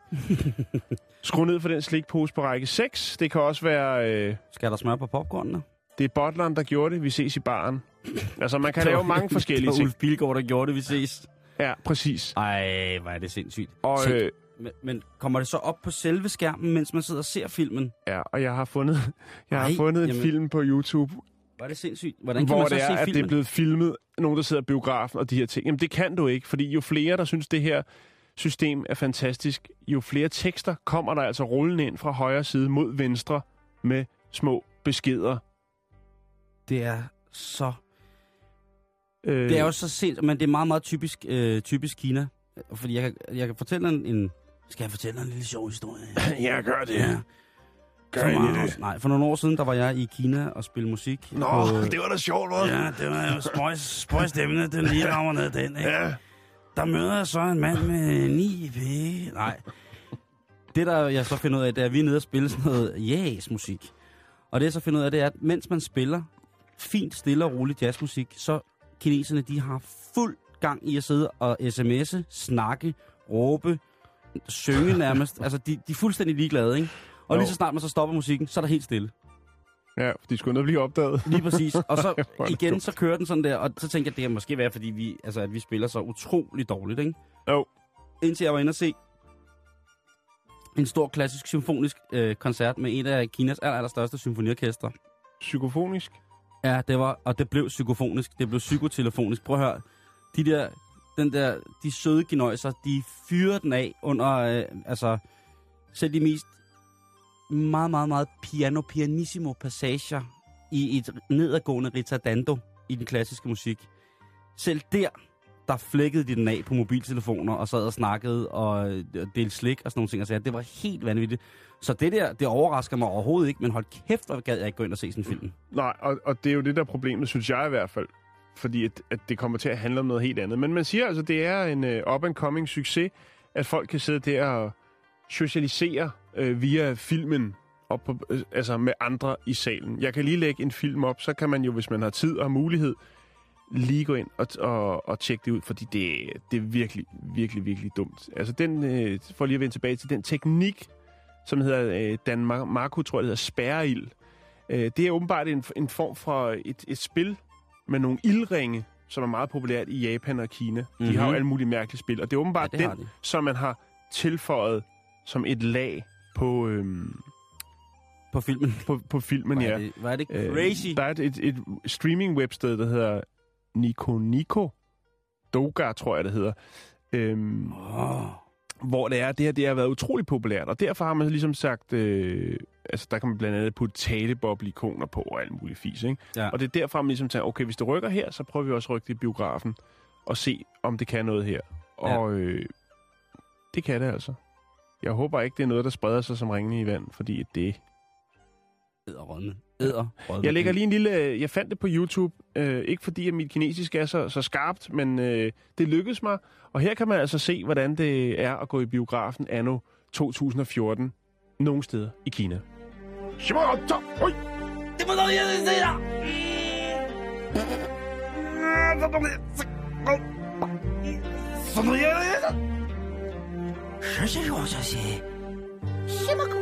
Skru ned for den slikpose på række 6. Det kan også være... Øh, Skal der smør på popcornene? det er butleren, der gjorde det. Vi ses i baren. Altså, man kan lave mange forskellige Det var ting. Ulf Bilgaard, der gjorde det, vi ses. Ja, præcis. Ej, hvor er det sindssygt. Og, Tænk, øh, men, men kommer det så op på selve skærmen, mens man sidder og ser filmen? ja, og jeg har fundet, jeg har Ej, fundet en jamen. film på YouTube, Er det sindssygt. Hvordan kan hvor man så det er, se at det er blevet filmet. Nogen, der sidder i biografen og de her ting. Jamen, det kan du ikke, fordi jo flere, der synes, det her system er fantastisk, jo flere tekster kommer der altså rullende ind fra højre side mod venstre med små beskeder. Det er så... Øh, Det er jo så sent, men det er meget, meget typisk, øh, typisk Kina. Fordi jeg kan, jeg kan fortælle en, en... Skal jeg fortælle en lille sjov historie? Ja, gør det. Ja. Gør For det. Nej, for nogle år siden, der var jeg i Kina og spille musik. Nå, det var da sjovt, hva'? Ja, det var jo spøjs, spøjs stemmende, den lige rammer ned den, ikke? Ja. Der møder jeg så en mand med ni penge. Nej. Det, der jeg så finder ud af, det er, at vi er nede og spille sådan noget jazz-musik. Og det, jeg så finder ud af, det er, at mens man spiller fint, stille og roligt jazzmusik, så kineserne, de har fuld gang i at sidde og sms'e, snakke, råbe, synge nærmest. Altså, de, de er fuldstændig ligeglade, ikke? Og Jo. lige så snart man så stopper musikken, så er der helt stille. Ja, for de skulle nok blive opdaget. Lige præcis. Og så igen, så kører den sådan der, og så tænker jeg, det kan måske være, fordi vi, altså, at vi spiller så utrolig dårligt, ikke? Jo. Indtil jeg var inde og se en stor klassisk symfonisk øh, koncert med en af Kinas aller, allerstørste symfoniorkestre. Psykofonisk. Ja, det var, og det blev psykofonisk, det blev psykotelefonisk. Prøv at høre, de der, den der, de søde genøjser, de fyrer den af under, øh, altså, selv de mest meget, meget, meget piano, pianissimo passager i et nedadgående ritardando i den klassiske musik. Selv der, der flækkede de den af på mobiltelefoner og sad og snakkede og øh, delte slik og sådan nogle ting. Og så det var helt vanvittigt. Så det der, det overrasker mig overhovedet ikke, men hold kæft, hvor gad jeg ikke gå ind og se sådan en film. Nej, og, og det er jo det der problemet, synes jeg i hvert fald. Fordi at, at det kommer til at handle om noget helt andet. Men man siger altså, det er en øh, uh, up-and-coming succes, at folk kan sidde der og socialisere uh, via filmen op på, øh, altså med andre i salen. Jeg kan lige lægge en film op, så kan man jo, hvis man har tid og mulighed, lige gå ind og, og, og tjekke det ud, fordi det, det er virkelig, virkelig, virkelig dumt. Altså den, øh, for lige at vende tilbage til den teknik, som hedder øh, Dan Mar- Marco, tror jeg, det hedder spærreild. Øh, det er åbenbart en, en form for et, et spil med nogle ildringe, som er meget populært i Japan og Kina. Mm-hmm. De har jo Mhm. alle mulige mærkelige spil, og det er åbenbart Ja, det den, de. som man har tilføjet som et lag på, øhm, På filmen. på, på filmen, ja. er det, er det Øh, crazy. Der er et, et, et streaming-websted, der hedder Nico Nico. Doga, tror jeg, det hedder. Øhm, Oh. hvor det er, det her det har været utrolig populært, og derfor har man ligesom sagt, øh, altså der kan man blandt andet putte taleboble-ikoner på og alt muligt fis, ikke? Ja. Og det er derfor, man ligesom tænker, okay, hvis det rykker her, så prøver vi også at rykke det i biografen og se, om det kan noget her. Og øh, det kan det altså. Jeg håber ikke, det er noget, der spreder sig som ringene i vand, fordi det... Æderrødme. Æderrødme. Jeg lægger lige en lille... øh, Jeg fandt det på YouTube, øh, ikke fordi at mit kinesisk er så, så skarpt, men øh, det lykkedes mig. Og her kan man altså se, hvordan det er at gå i biografen anno 2014 nogle steder i Kina. Det Sao 这些，什么狗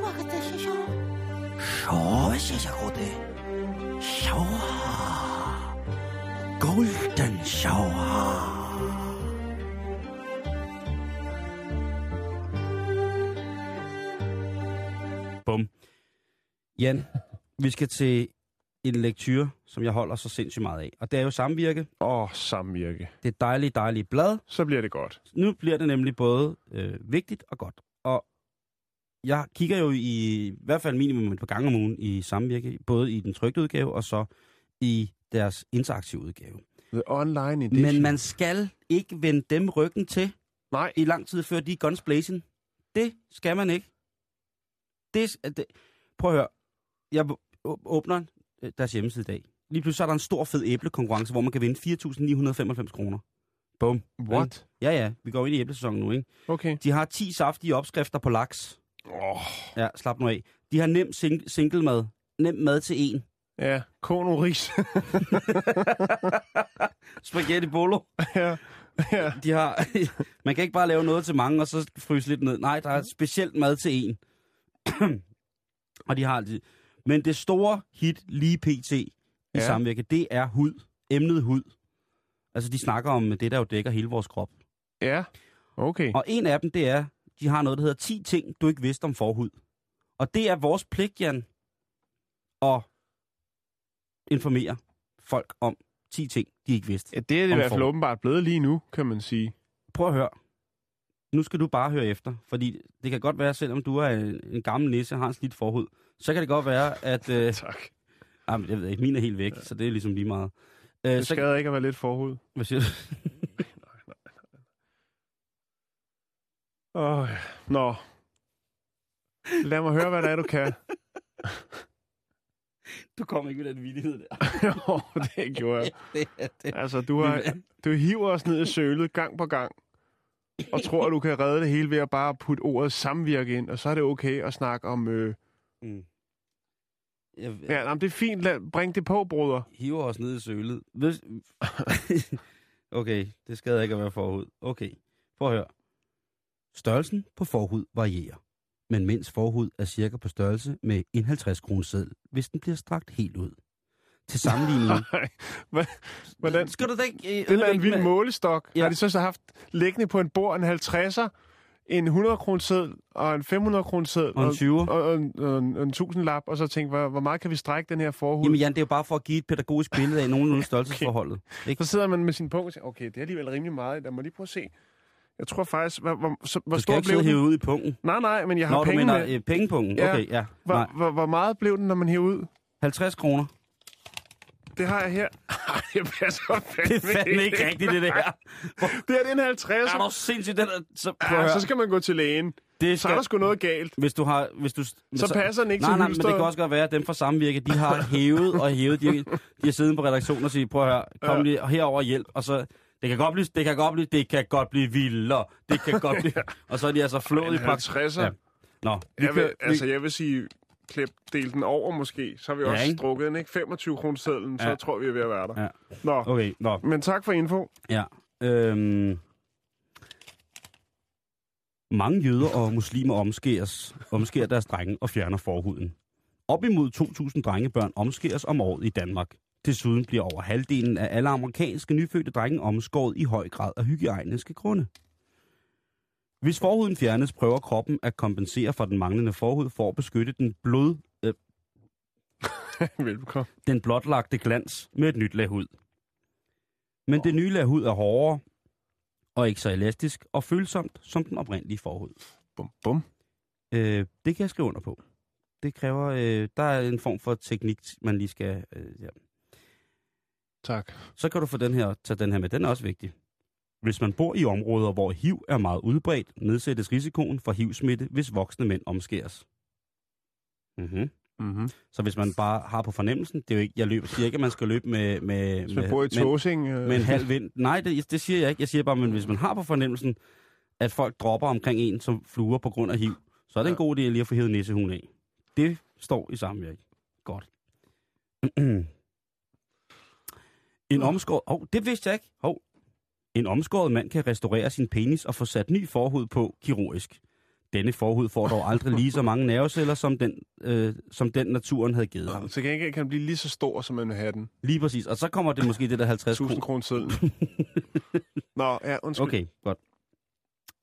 rõ ràng của tôi? Sao quá cố định? Sao quá? Bông yen, musicity. En lektyr, som jeg holder så sindssygt meget af. Og det er jo samvirke. Åh, oh, samvirke. Det er dejligt, dejligt blad. Så bliver det godt. Nu bliver det nemlig både øh, vigtigt og godt. Og jeg kigger jo i, i hvert fald minimum et par gange om ugen i samvirke, både i den trykte udgave og så i deres interaktive udgave. The online edition. Men man skal ikke vende dem ryggen til Nej, i lang tid før de er guns blazing. Det skal man ikke. Det, det, prøv at høre. Jeg åbner deres hjemmeside i dag. Lige pludselig så er der en stor fed æblekonkurrence, hvor man kan vinde 4.995 kroner. Bum. what? Ja, ja. Vi går ind i æblesæsonen nu, ikke? Okay. De har 10 saftige opskrifter på laks. Åh, Ja, slap nu af. De har nem sing- single mad. Nem mad til en. ja. Kono ris. Spaghetti bolo. ja. ja. De har, man kan ikke bare lave noget til mange, og så fryse lidt ned. Nej, der er specielt mad til en. og de har altid. Men det store hit lige pt. i Ja. ja. samvirke, det er hud. Emnet hud. Altså, de snakker om det, der jo dækker hele vores krop. Ja. Okay. Og en af dem, det er, de har noget, der hedder 10 ting, du ikke vidste om forhud. Og det er vores pligt, Jan, at informere folk om 10 ting, de ikke vidste. Ja, det er det i hvert fald åbenbart blevet lige nu, kan man sige. prøv at høre. Nu skal du bare høre efter, fordi det kan godt være, selvom du er en, en gammel nisse og har en slidt forhud, så kan det godt være, at... Øh, Tak. jamen, jeg ved ikke, min er helt væk, ja. så det er ligesom lige meget. Øh, Det så, skader ikke at være lidt forhud. hvad siger du? Ja. Nå. Lad mig høre, hvad det er, du kan. Du kom ikke med den vidighed der. Jo, det gjorde jeg. det, er- det. Altså, du, har, du hiver os ned i sølet gang på gang, og tror, at du kan redde det hele ved at bare putte ordet samvirke ind, og så er det okay at snakke om... Øh... Mm. Jeg, Ja, jamen, det er fint. Lad, bring det på, bruder. hiver os ned i sølet. Hvis... okay, det skader ikke at være forhud. Okay, prøv at høre. Størrelsen på forhud varierer. Men mænds forhud er cirka på størrelse med en 50 kroner seddel, hvis den bliver strakt helt ud. Til sammenligning... Hvordan? Skal du da ikke... Øh, Det er en vild med- målestok. Ja. Har de så, så haft liggende på en bord en 50'er, en 100 kroner seddel og en 500 kroner seddel Og en 20'er. og, og, en, og en, en 1000 lap, og så tænke, hvor, hvor meget kan vi strække den her forhud? Jamen Jan, det er jo bare for at give et pædagogisk billede af nogenlunde størrelsesforholdet. Ikke? Så sidder man med sin punkt og siger, okay, det er alligevel rimelig meget. Lad mig lige prøve at se. Jeg tror faktisk, hvor, hvor, så, hvor Du stor blev den? ud i punkten. Nej, nej, men jeg har du penge mener med. øh, pengepunkten. Ja. Okay, ja. Hvor, hvor, hvor meget blev den, når man hæver ud? 50 kroner. Det har jeg her. Ej, det passer fandme, Det er fandme ikke rigtigt, det der. Det er en 50. Er du sindssygt, den er, så, Ja, så skal man gå til lægen. det Så er der sgu noget galt. Hvis du har... Hvis du, Så passer den ikke nej, til nej, men det kan også godt være, at dem fra Samvirke, de har hævet og hævet. De, de har siddet på redaktionen og sige, prøv at høre, kom Ja. lige herover og hjælp. Og så, det kan godt blive, det kan godt blive, det kan godt blive vildere. Det kan godt blive... Og så er de altså flået i praksis. 50'er. Ja. Nå, Jeg kører, vil, altså, jeg vil sige, klip, del den over måske. Så har vi Ja, også ikke? strukket den, ikke? 25 kroner sedlen, så Ja. tror vi, vi er ved at være der. Ja. Nå, Okay, nå. men tak for info. Ja. Øhm, mange jøder og muslimer omskæres, omskærer deres drenge og fjerner forhuden. Op imod 2.000 drengebørn omskæres om året i Danmark. Desuden bliver over halvdelen af alle amerikanske nyfødte drenge omskåret i høj grad af hygiejniske grunde. Hvis forhuden fjernes, prøver kroppen at kompensere for den manglende forhud for at beskytte den, blod, øh, Velbekomme. den blotlagte glans med et nyt lag hud. Men det nye lag hud er hårdere og ikke så elastisk og følsomt som den oprindelige forhud. Bum, bum. Øh, det kan jeg skrive under på. Det kræver, øh, der er en form for teknik, man lige skal... Øh, ja. Tak. Så kan du få den her, tage den her med. Den er også vigtig. Hvis man bor i områder, hvor HIV er meget udbredt, nedsættes risikoen for HIV-smitte, hvis voksne mænd omskæres. Mm-hmm. Mm-hmm. Så hvis man bare har på fornemmelsen, det er jo ikke, jeg løber, siger ikke, at man skal løbe med, med, Hvis man med, bor i med, Tåsing... Øh, med en halv vind. Nej, det, det siger jeg ikke. Jeg siger bare, men hvis man har på fornemmelsen, at folk dropper omkring en som fluer på grund af HIV, så er det en Ja. god idé lige at få hævet nissehuen af. Det står i samvirke. Godt. en omskåret... Hov, det vidste jeg ikke. Hov. En omskåret mand kan restaurere sin penis og få sat ny forhud på kirurgisk. Denne forhud får dog aldrig lige så mange nerveceller, som den, øh, som den naturen havde givet ham. Så kan den blive lige så stor, som man vil have den. Lige præcis. Og så kommer det måske det der 50 1000 kroner. kroner sedlen. Nå, ja, undskyld. Okay, godt.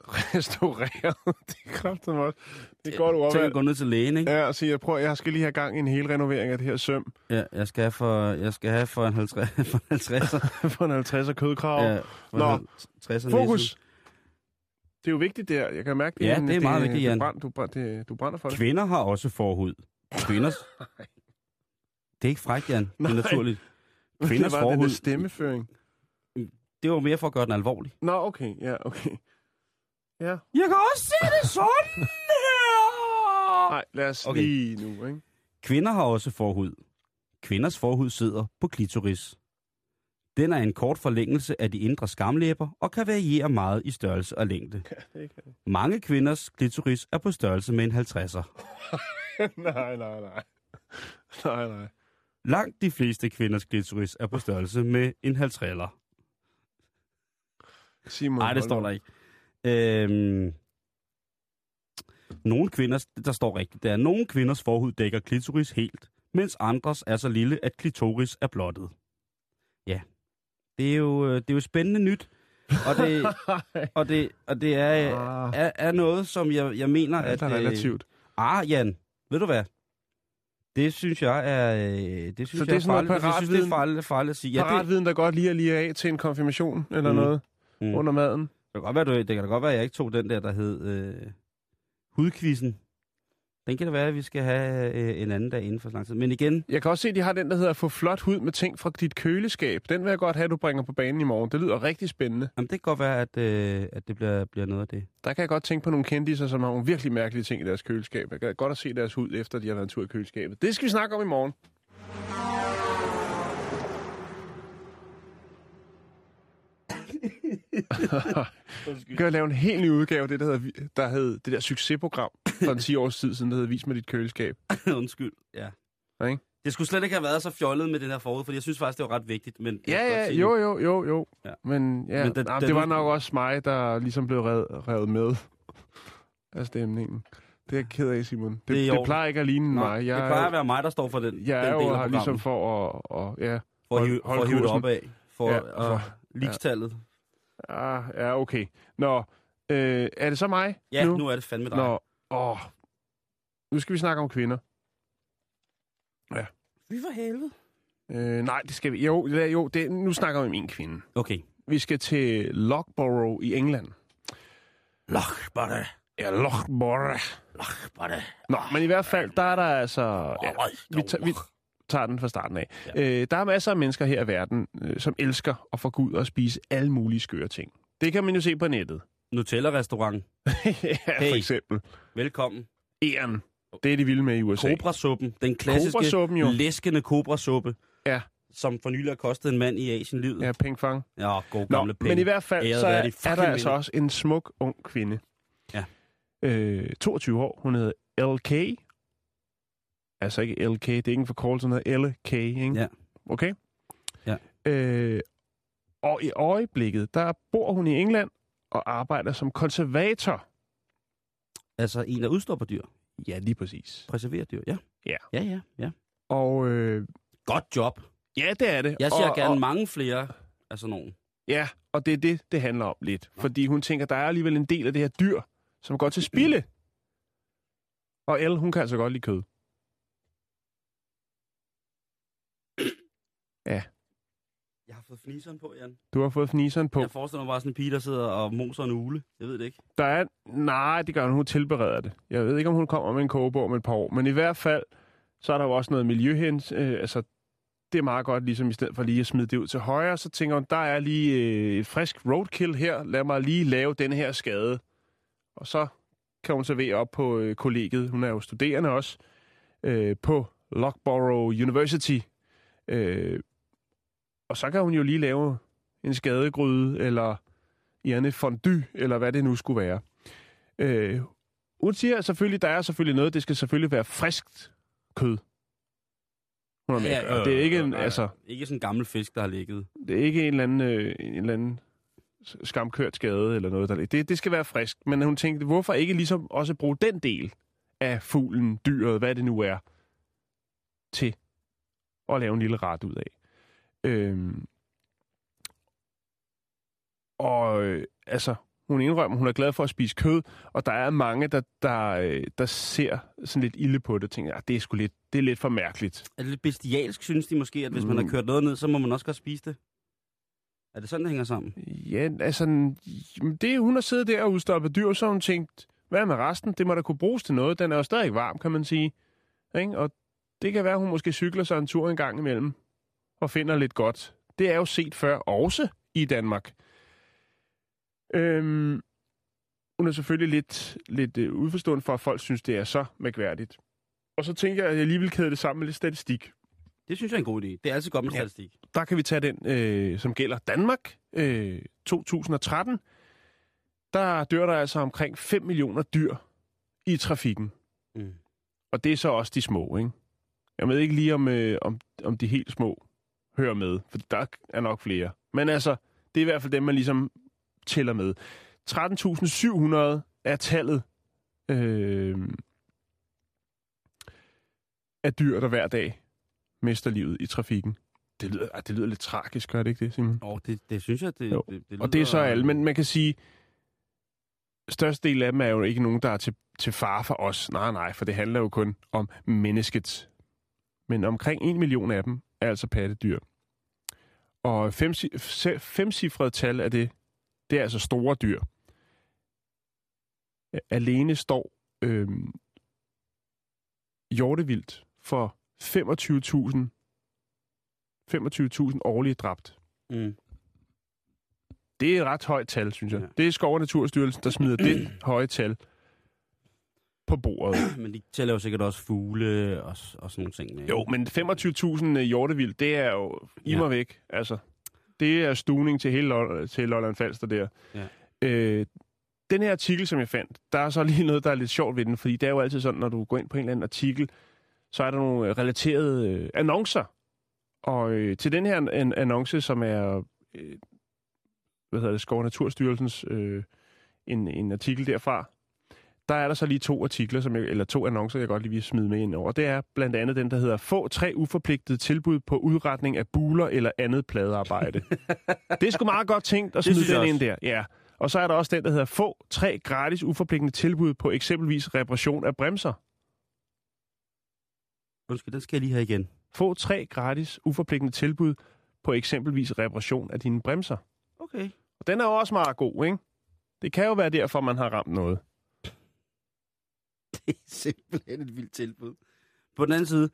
Restaureret. det er kraftigt også. Det er godt ord. Tænk at gå ned til lægen, ikke? Ja, og sige, jeg prøver, jeg skal lige have gang i en hel renovering af det her søm. Ja, jeg skal have for, jeg skal have for en 50, for en 50'er. for en 50'er kødkrav. Ja, Nå, en 50'er Fokus! Det er jo vigtigt der. Jeg kan mærke, Ja, det er meget vigtigt, du, Jan. brænd, du, brænd, det, du brænder for det. Kvinder har også forhud. Kvinders... Det er ikke frækt, Jan. Det er naturligt. det Kvinders var den der forhud, stemmeføring. det var mere for at gøre den alvorlig. Nå, okay. Ja, okay. Ja. Jeg kan også se det sådan her! Nej, lad os Okay. lige nu, ikke? Kvinder har også forhud. Kvinders forhud sidder på klitoris. Den er en kort forlængelse af de indre skamlæber og kan variere meget i størrelse og længde. det kan Mange kvinders klitoris er på størrelse med en 50'er. nej, nej, nej. Nej, nej. Langt de fleste kvinders klitoris er på størrelse med en 50'er. Simon, Nej, det står der ikke. Øhm, nogle kvinder, der står rigtigt, det er, nogle kvinders forhud dækker klitoris helt, mens andres er så lille, at klitoris er blottet. Ja, det er jo, øh, det er jo spændende nyt, og det, og det, og det er, Ah. er, er noget, som jeg, jeg mener, Alt at... er øh, relativt. Ah, Jan, ved du hvad? Det synes jeg er... øh, Det synes Så jeg det er noget farligt. Jeg synes, det er farligt, farligt at sige. Ja, det, Paratviden, der godt lige er lige af til en konfirmation eller Mm. noget Mm. under maden. Det kan, godt være, du, det kan da godt være, at jeg ikke tog den der, der hed øh, hudquizzen. Den kan det være, at vi skal have øh, en anden dag inden for så lang tid. Men igen, Jeg kan også se, at de har den, der hedder Få flot hud med ting fra dit køleskab. Den vil jeg godt have, at du bringer på banen i morgen. Det lyder rigtig spændende. jamen, det kan godt være, at, øh, at det bliver, bliver noget af det. Der kan jeg godt tænke på nogle kendiser, som har nogle virkelig mærkelige ting i deres køleskab. Jeg kan godt at se deres hud, efter de har været en tur i køleskabet. Det skal vi snakke om i morgen. Kan lave en helt ny udgave af det, der, hedder, Vi- der hed det der succesprogram for en 10 års tid siden, der hedder Vis med dit køleskab. Undskyld, ja. Ja, ikke? Det skulle slet ikke have været så fjollet med den her forud, for jeg synes faktisk, det var ret vigtigt. Men jeg Ja, ja, jo, jo, jo, jo. Ja. Men, ja, Men da- det, da det var nok også mig, der ligesom blev revet, revet med af stemningen. Det er jeg ked af, Simon. Det, Det det, plejer ikke at ligne Nå, mig. Jeg, det plejer at være mig, der står for den, jeg den er del af her programmet. ligesom for at... Og, ja, for at hive, for hold at hive det op af. For, Ja, ja, for- for ligestallet. Ah, ja, okay. Nå, øh, er det så mig Ja, nu? nu er det fandme dig. Nå, åh. Nu skal vi snakke om kvinder. Fy for helvede. Øh, nej, det skal vi... Jo, ja, jo det, nu snakker vi om en kvinde. Okay. Vi skal til Loughborough i England. Lochbarte. Ja, Loughborough. Lochbarte. Nå, men i hvert fald, der er der altså... Ja, vi, tager, vi tager den fra starten af. Ja. Øh, der er masser af mennesker her i verden, øh, som elsker at få gå ud og spise alle mulige skøre ting. Det kan man jo se på nettet. Nutella-restaurant. ja, Hey. for eksempel. Velkommen. Æren. Det er de vilde med i USA. Kobrasuppen. Den klassiske Kobrasuppen jo. læskende kobrasuppe. Ja. Som for nylig har kostet en mand i Asien livet. Ja, peng fang. ja god Nå, gamle penge. men i hvert fald, Æret så er, de er der altså også en smuk, ung kvinde. Ja. Øh, 22 år. Hun hedder LK. Altså ikke LK, det er ikke en forkortelse, hun hedder LK, ikke? Ja. Okay? Ja. Øh, og i øjeblikket, der bor hun i England og arbejder som konservator. Altså en, der udstopper dyr. Ja, lige præcis. Preserverer dyr, ja. Ja. Ja, ja, ja. Og øh, Godt job. ja, det er det. Jeg ser og, gerne og, mange flere af sådan nogen. Ja, og det er det, det handler om lidt. Fordi hun tænker, der er alligevel en del af det her dyr, som går til spilde. Og Elle, hun kan altså godt lide kød. Jeg har fået fniseren på, Jan. Du har fået fniseren på. Jeg forestiller mig bare sådan en pige, der sidder og moser en ule. Jeg ved det ikke. Der er... Nej, det gør hun. Hun tilbereder det. Jeg ved ikke, om hun kommer med en kogebog om et par år. Men i hvert fald, så er der jo også noget miljøhens. Øh, altså, det er meget godt, ligesom i stedet for lige at smide det ud til højre, så tænker hun, der er lige øh, et frisk roadkill her. Lad mig lige lave den her skade. Og så kan hun servere op på øh, kollegiet. Hun er jo studerende også. Øh, på Loughborough University. Øh, og så kan hun jo lige lave en skadegryde, eller Janne fondue, eller hvad det nu skulle være. Øh, hun siger selvfølgelig, der er selvfølgelig noget, det skal selvfølgelig være friskt kød. Hun med. Ja, det er ikke en, øh, altså, Ikke sådan en gammel fisk, der har ligget. det er ikke en eller anden, øh, en eller anden skamkørt skade eller noget. Der, det, det skal være frisk. Men hun tænkte, hvorfor ikke ligesom også bruge den del af fuglen, dyret, hvad det nu er, til at lave en lille ret ud af. Øhm, og øh, altså, hun indrømmer, hun er glad for at spise kød, og der er mange, der, der, øh, der ser sådan lidt ilde på det, og tænker, at det er sgu lidt, det er lidt for mærkeligt. Er det lidt bestialsk, synes de måske, at hvis mm. man har Mm. kørt noget ned, så må man også godt spise det? Er det sådan, det hænger sammen? Ja, altså, det, hun har siddet der og udstoppet dyr, så hun tænkt, hvad med resten? Det må da kunne bruges til noget. Den er jo stadig varm, kan man sige. Ikke? Og det kan være, at hun måske cykler sig en tur en gang imellem og finder lidt godt. Det er jo set før også i Danmark. Øhm, hun er selvfølgelig lidt, lidt øh, udforstående for, at folk synes, det er så mærkværdigt. Og så tænker jeg, at jeg lige vil kæde det sammen med lidt statistik. Det synes jeg er en god idé. Det er altid godt med Ja. statistik. Der kan vi tage den, øh, som gælder Danmark. Øh, 2013. Der dør der altså omkring 5 millioner dyr i trafikken. Mm. Og det er så også de små, ikke? Jeg ved ikke lige, om, øh, om, om de helt små hører med, for der er nok flere. Men altså, det er i hvert fald dem, man ligesom tæller med. 13.700 er tallet øh, af dyr, der hver dag mister livet i trafikken. Det lyder, ah, det lyder lidt tragisk, gør det ikke det, Simon? Og det, det synes jeg, det, Jo. det, det Og det er så lyder- alle, men man kan sige, størstedelen af dem er jo ikke nogen, der er til, til far for os. Nej, nej, for det handler jo kun om mennesket. Men omkring en million af dem er altså pattedyr. Og fem, tal af det, det er altså store dyr. Alene står øhm, hjortevildt for 25.000 25.000 årlige dræbt. Mm. Det er et ret højt tal, synes jeg. Ja. Det er Skov- og Naturstyrelsen, der smider det høje tal på bordet. Men de tæller jo sikkert også fugle og, og sådan nogle ting. med. Jo, men 25.000 hjortevild, det er jo i Ja. væk. Altså, det er stuning til hele Lol- til Lolland Falster der. Ja. Øh, den her artikel, som jeg fandt, der er så lige noget, der er lidt sjovt ved den, fordi det er jo altid sådan, når du går ind på en eller anden artikel, så er der nogle øh, relaterede øh, annoncer. Og øh, til den her an- annonce, som er øh, hvad hedder det, Skov- Naturstyrelsens øh, en, en artikel derfra, der er der så lige to artikler, som jeg, eller to annoncer, jeg godt lige vil smide med ind over. Det er blandt andet den, der hedder Få tre uforpligtede tilbud på udretning af buler eller andet pladearbejde. det er sgu meget godt tænkt at smide den ind der. Ja. Og så er der også den, der hedder Få tre gratis uforpligtende tilbud på eksempelvis reparation af bremser. Undskyld, den skal jeg lige have igen. Få tre gratis uforpligtende tilbud på eksempelvis reparation af dine bremser. Okay. Og den er jo også meget god, ikke? Det kan jo være derfor, man har ramt noget. Det er simpelthen et vildt tilbud. På den anden side,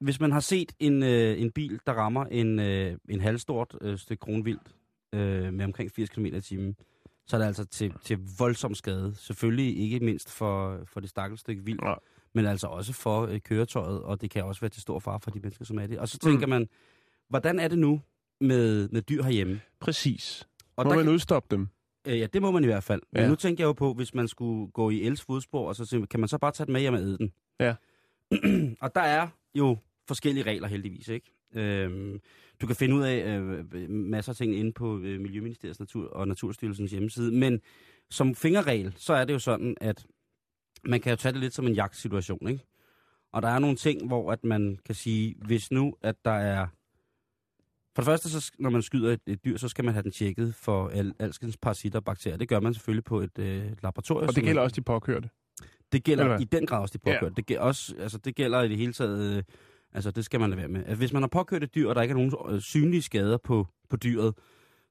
hvis man har set en, øh, en bil, der rammer en, øh, en halvstort øh, stykke kronvildt øh, med omkring 80 km i timen, så er det altså til, til voldsom skade. Selvfølgelig ikke mindst for, for det stakkels stykke vildt, Nej. men altså også for øh, køretøjet, og det kan også være til stor far for de mennesker, som er det. Og så tænker Mm. man, hvordan er det nu med, med dyr herhjemme? Præcis. Og Må der man kan- udstoppe dem? Øh, ja, det må man i hvert fald. Men Ja. nu tænker jeg jo på, hvis man skulle gå i Els fodspor, og så kan man så bare tage den med hjem og æde den? Ja. og der er jo forskellige regler heldigvis, ikke? Øhm, du kan finde ud af øh, masser af ting inde på øh, Miljøministeriets Natur og Naturstyrelsens hjemmeside, men som fingerregel, så er det jo sådan, at man kan jo tage det lidt som en jagtsituation, ikke? Og der er nogle ting, hvor at man kan sige, hvis nu, at der er... For det første, så, når man skyder et, et dyr, så skal man have den tjekket for al, alskens parasitter og bakterier. Det gør man selvfølgelig på et øh, laboratorium. Og det gælder er- også de påkørte. det gælder i den grad også de Ja. påkørte. Det, gælder også, altså, det gælder i det hele taget... Øh, altså, det skal man lade være med. Hvis man har påkørt et dyr, og der ikke er nogen øh, synlige skader på, på dyret,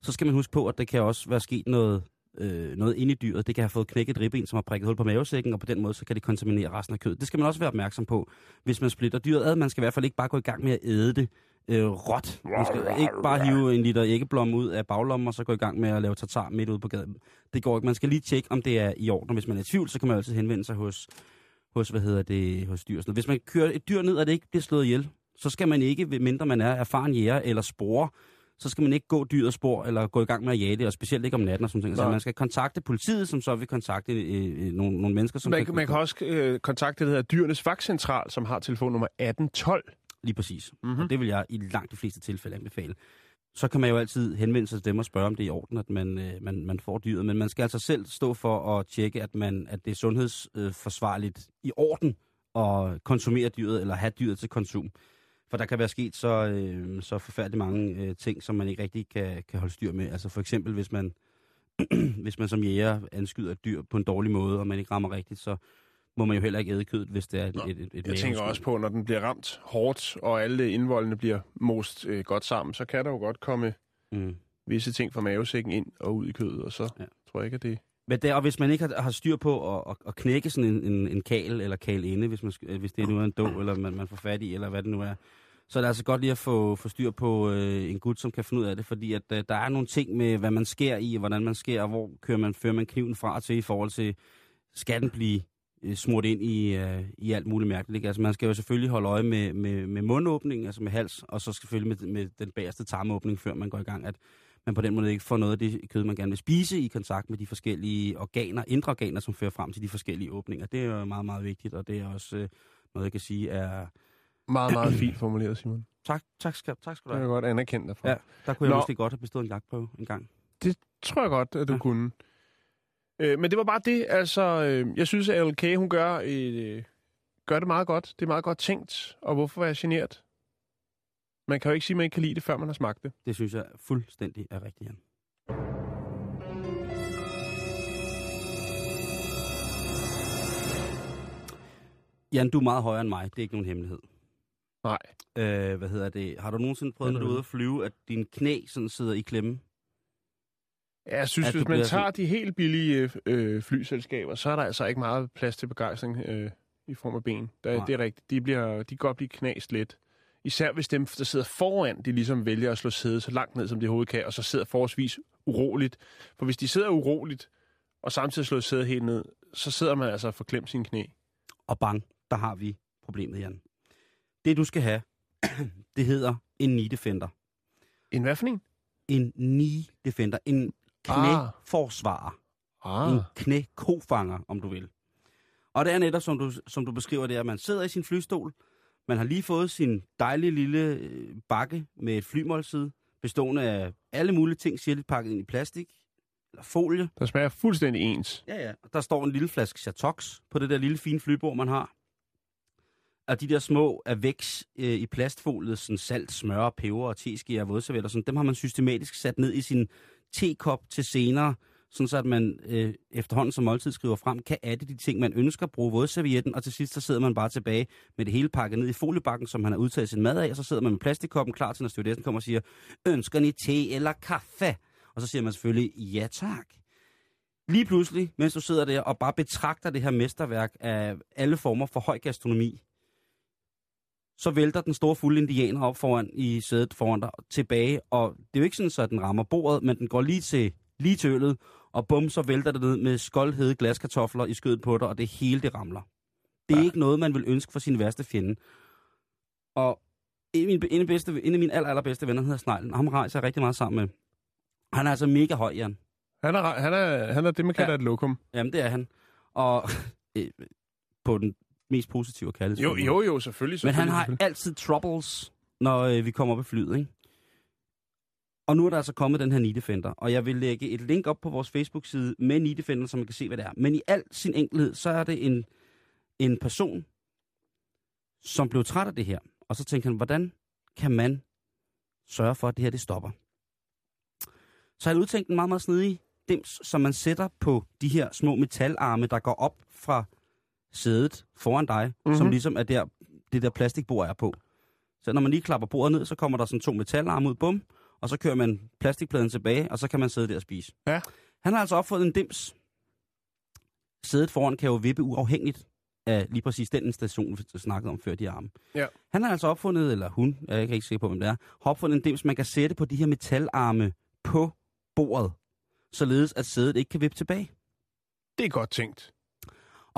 så skal man huske på, at det kan også være sket noget, øh, noget inde i dyret. Det kan have fået knækket ribben, som har prikket hul på mavesækken, og på den måde, så kan det kontaminere resten af kødet. Det skal man også være opmærksom på, hvis man splitter dyret ad. Man skal i hvert fald ikke bare gå i gang med at æde det øh, råt. Man skal ikke bare hive en liter æggeblomme ud af baglommen, og så gå i gang med at lave tartar midt ude på gaden. Det går ikke. Man skal lige tjekke, om det er i orden. Hvis man er i tvivl, så kan man altid henvende sig hos, hos hvad hedder det, hos dyr. Hvis man kører et dyr ned, og det ikke bliver slået ihjel, så skal man ikke, mindre man er erfaren jæger eller spore, så skal man ikke gå dyrets spor eller gå i gang med at jage det, og specielt ikke om natten og sådan noget. Så man skal kontakte politiet, som så vil kontakte øh, øh, nogle, nogle mennesker, som Man, kan, man kan også øh, kontakte det, der hedder Dyrenes Vagtcentral, som har telefonnummer 1812. Lige præcis. Mhm. Mm-hmm. Og det vil jeg i langt de fleste tilfælde anbefale. så kan man jo altid henvende sig til dem og spørge, om det er i orden, at man, øh, man, man får dyret. Men man skal altså selv stå for at tjekke, at, man, at det er sundhedsforsvarligt i orden at konsumere dyret, eller have dyret til konsum. For der kan være sket så, øh, så forfærdeligt mange øh, ting, som man ikke rigtig kan, kan holde styr med. Altså for eksempel, hvis man, hvis man som jæger anskyder et dyr på en dårlig måde, og man ikke rammer rigtigt, så må man jo heller ikke æde kødet, hvis det er et, Nå, et, et, Jeg tænker også på, når den bliver ramt hårdt, og alle indvoldene bliver most øh, godt sammen, så kan der jo godt komme Mm. visse ting fra mavesækken ind og ud i kødet, og så Ja. tror jeg ikke, at det... Men der, og hvis man ikke har, har styr på at, at, knække sådan en, en, en kal eller kal inde, hvis, man, hvis det nu er en dog, eller man, man får fat i, eller hvad det nu er, så er det altså godt lige at få, få styr på øh, en gut, som kan finde ud af det, fordi at, øh, der er nogle ting med, hvad man skærer i, og hvordan man skærer, og hvor kører man, fører man kniven fra til i forhold til, skal den blive smurt ind i, øh, i alt muligt mærkeligt. Ikke? Altså man skal jo selvfølgelig holde øje med, med, med mundåbning, altså med hals, og så selvfølgelig med, med den bagerste tarmåbning, før man går i gang, at man på den måde ikke får noget af det kød, man gerne vil spise i kontakt med de forskellige organer, indre organer, som fører frem til de forskellige åbninger. Det er jo meget, meget vigtigt, og det er også øh, noget, jeg kan sige er... Meget, meget fint formuleret, Simon. Tak, tak, skal, tak skal Det du er have. jeg godt anerkendt for. Ja, der kunne jeg Nå. måske godt have bestået en jagtprøve en gang. Det tror jeg godt, at du ja. kunne. Øh, men det var bare det. Altså, øh, jeg synes, at LK, hun gør, øh, gør det meget godt. Det er meget godt tænkt. Og hvorfor være generet? Man kan jo ikke sige, at man ikke kan lide det, før man har smagt det. Det synes jeg fuldstændig er rigtigt, Jan. Jan, du er meget højere end mig. Det er ikke nogen hemmelighed. Nej. Øh, hvad hedder det? Har du nogensinde prøvet, når du er er ude at flyve, at din knæ sådan sidder i klemme? Ja, Jeg synes, At hvis man tager de helt billige øh, flyselskaber, så er der altså ikke meget plads til begejstring øh, i form af ben. Der, Nej. det er rigtigt. De, bliver, de kan godt blive knast lidt. Især hvis dem, der sidder foran, de ligesom vælger at slå sædet så langt ned, som de overhovedet kan, og så sidder forholdsvis uroligt. For hvis de sidder uroligt, og samtidig slår sædet helt ned, så sidder man altså og får klemt sine knæ. Og bang, der har vi problemet, Jan. Det du skal have, det hedder en knee defender. En hvad for en? En knee defender. En knæforsvarer. Ah. En knækofanger, om du vil. Og det er netop, som du, som du beskriver det, at man sidder i sin flystol, man har lige fået sin dejlige lille øh, bakke med et flymålside, bestående af alle mulige ting, sirligt pakket ind i plastik, eller folie. Der smager fuldstændig ens. Ja, ja. Der står en lille flaske Chatox på det der lille fine flybord, man har. Og de der små avex øh, i plastfolie, sådan salt, smør, peber og teskier og vådservietter, sådan, dem har man systematisk sat ned i sin tekop til senere, sådan så at man øh, efterhånden som måltid skriver frem, kan adde de ting, man ønsker bruge vådservietten, og til sidst så sidder man bare tilbage med det hele pakket ned i foliebakken, som man har udtaget sin mad af, og så sidder man med plastikkoppen klar til, når stewardessen kommer og siger, ønsker ni te eller kaffe? Og så siger man selvfølgelig, ja tak. Lige pludselig, mens du sidder der og bare betragter det her mesterværk af alle former for høj gastronomi, så vælter den store fulde indianer op foran i sædet foran dig tilbage, og det er jo ikke sådan, så den rammer bordet, men den går lige til, lige til øllet, og bum, så vælter det ned med skoldhede glaskartofler i skødet på dig, og det hele det ramler. Det er ja. ikke noget, man vil ønske for sin værste fjende. Og en af mine, en af bedste, en af mine aller, allerbedste venner hedder Sneglen, og ham rejser jeg rigtig meget sammen med. Han er altså mega høj, Jan. Han er, han er, han er det, man kalder Ja. ja. et lokum. Jamen, det er han. Og øh, på den mest positive kærlighed. Jo, jo, jo, selvfølgelig. Men han selvfølgelig, har selvfølgelig. altid troubles, når øh, vi kommer op i flyet, ikke? Og nu er der altså kommet den her Knee Defender, og jeg vil lægge et link op på vores Facebook-side med Knee Defender, så man kan se, hvad det er. Men i al sin enkelhed, så er det en, en person, som blev træt af det her. Og så tænkte han, hvordan kan man sørge for, at det her det stopper? Så han udtænkt en meget, meget snedig dims, som man sætter på de her små metalarme, der går op fra sædet foran dig, mm-hmm. som Mhm. ligesom er der, det der plastikbord er på. Så når man lige klapper bordet ned, så kommer der sådan to metalarme ud, bum, og så kører man plastikpladen tilbage, og så kan man sidde der og spise. Ja. Han har altså opfundet en dims. Sædet foran kan jo vippe uafhængigt af lige præcis den station, vi snakkede om før de arme. Ja. Han har altså opfundet, eller hun, jeg er ikke sikker på, hvem det er, har opfundet en dims, man kan sætte på de her metalarme på bordet, således at sædet ikke kan vippe tilbage. Det er godt tænkt.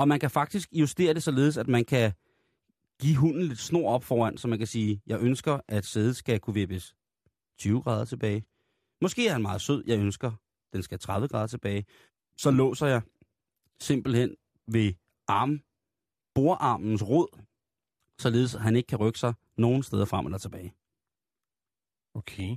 Og man kan faktisk justere det således, at man kan give hunden lidt snor op foran, så man kan sige, jeg ønsker, at sædet skal kunne vippes 20 grader tilbage. Måske er han meget sød, jeg ønsker, den skal 30 grader tilbage. Så låser jeg simpelthen ved arm, borarmens rod, således at han ikke kan rykke sig nogen steder frem eller tilbage. Okay.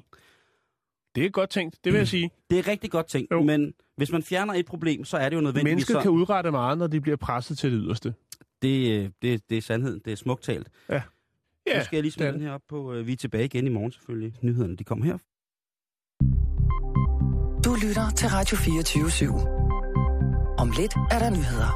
Det er godt tænkt, det vil jeg sige. Det er rigtig godt tænkt, Jo. men hvis man fjerner et problem, så er det jo nødvendigvis Mennesket sådan. kan udrette meget, når de bliver presset til det yderste. Det, øh, det, det er sandheden, det er smukt talt. Ja, nu skal jeg lige smide den her op på. øh, Vi er tilbage igen i morgen selvfølgelig. Nyhederne, de kommer her. Du lytter til Radio 24 /7. Om lidt er der nyheder.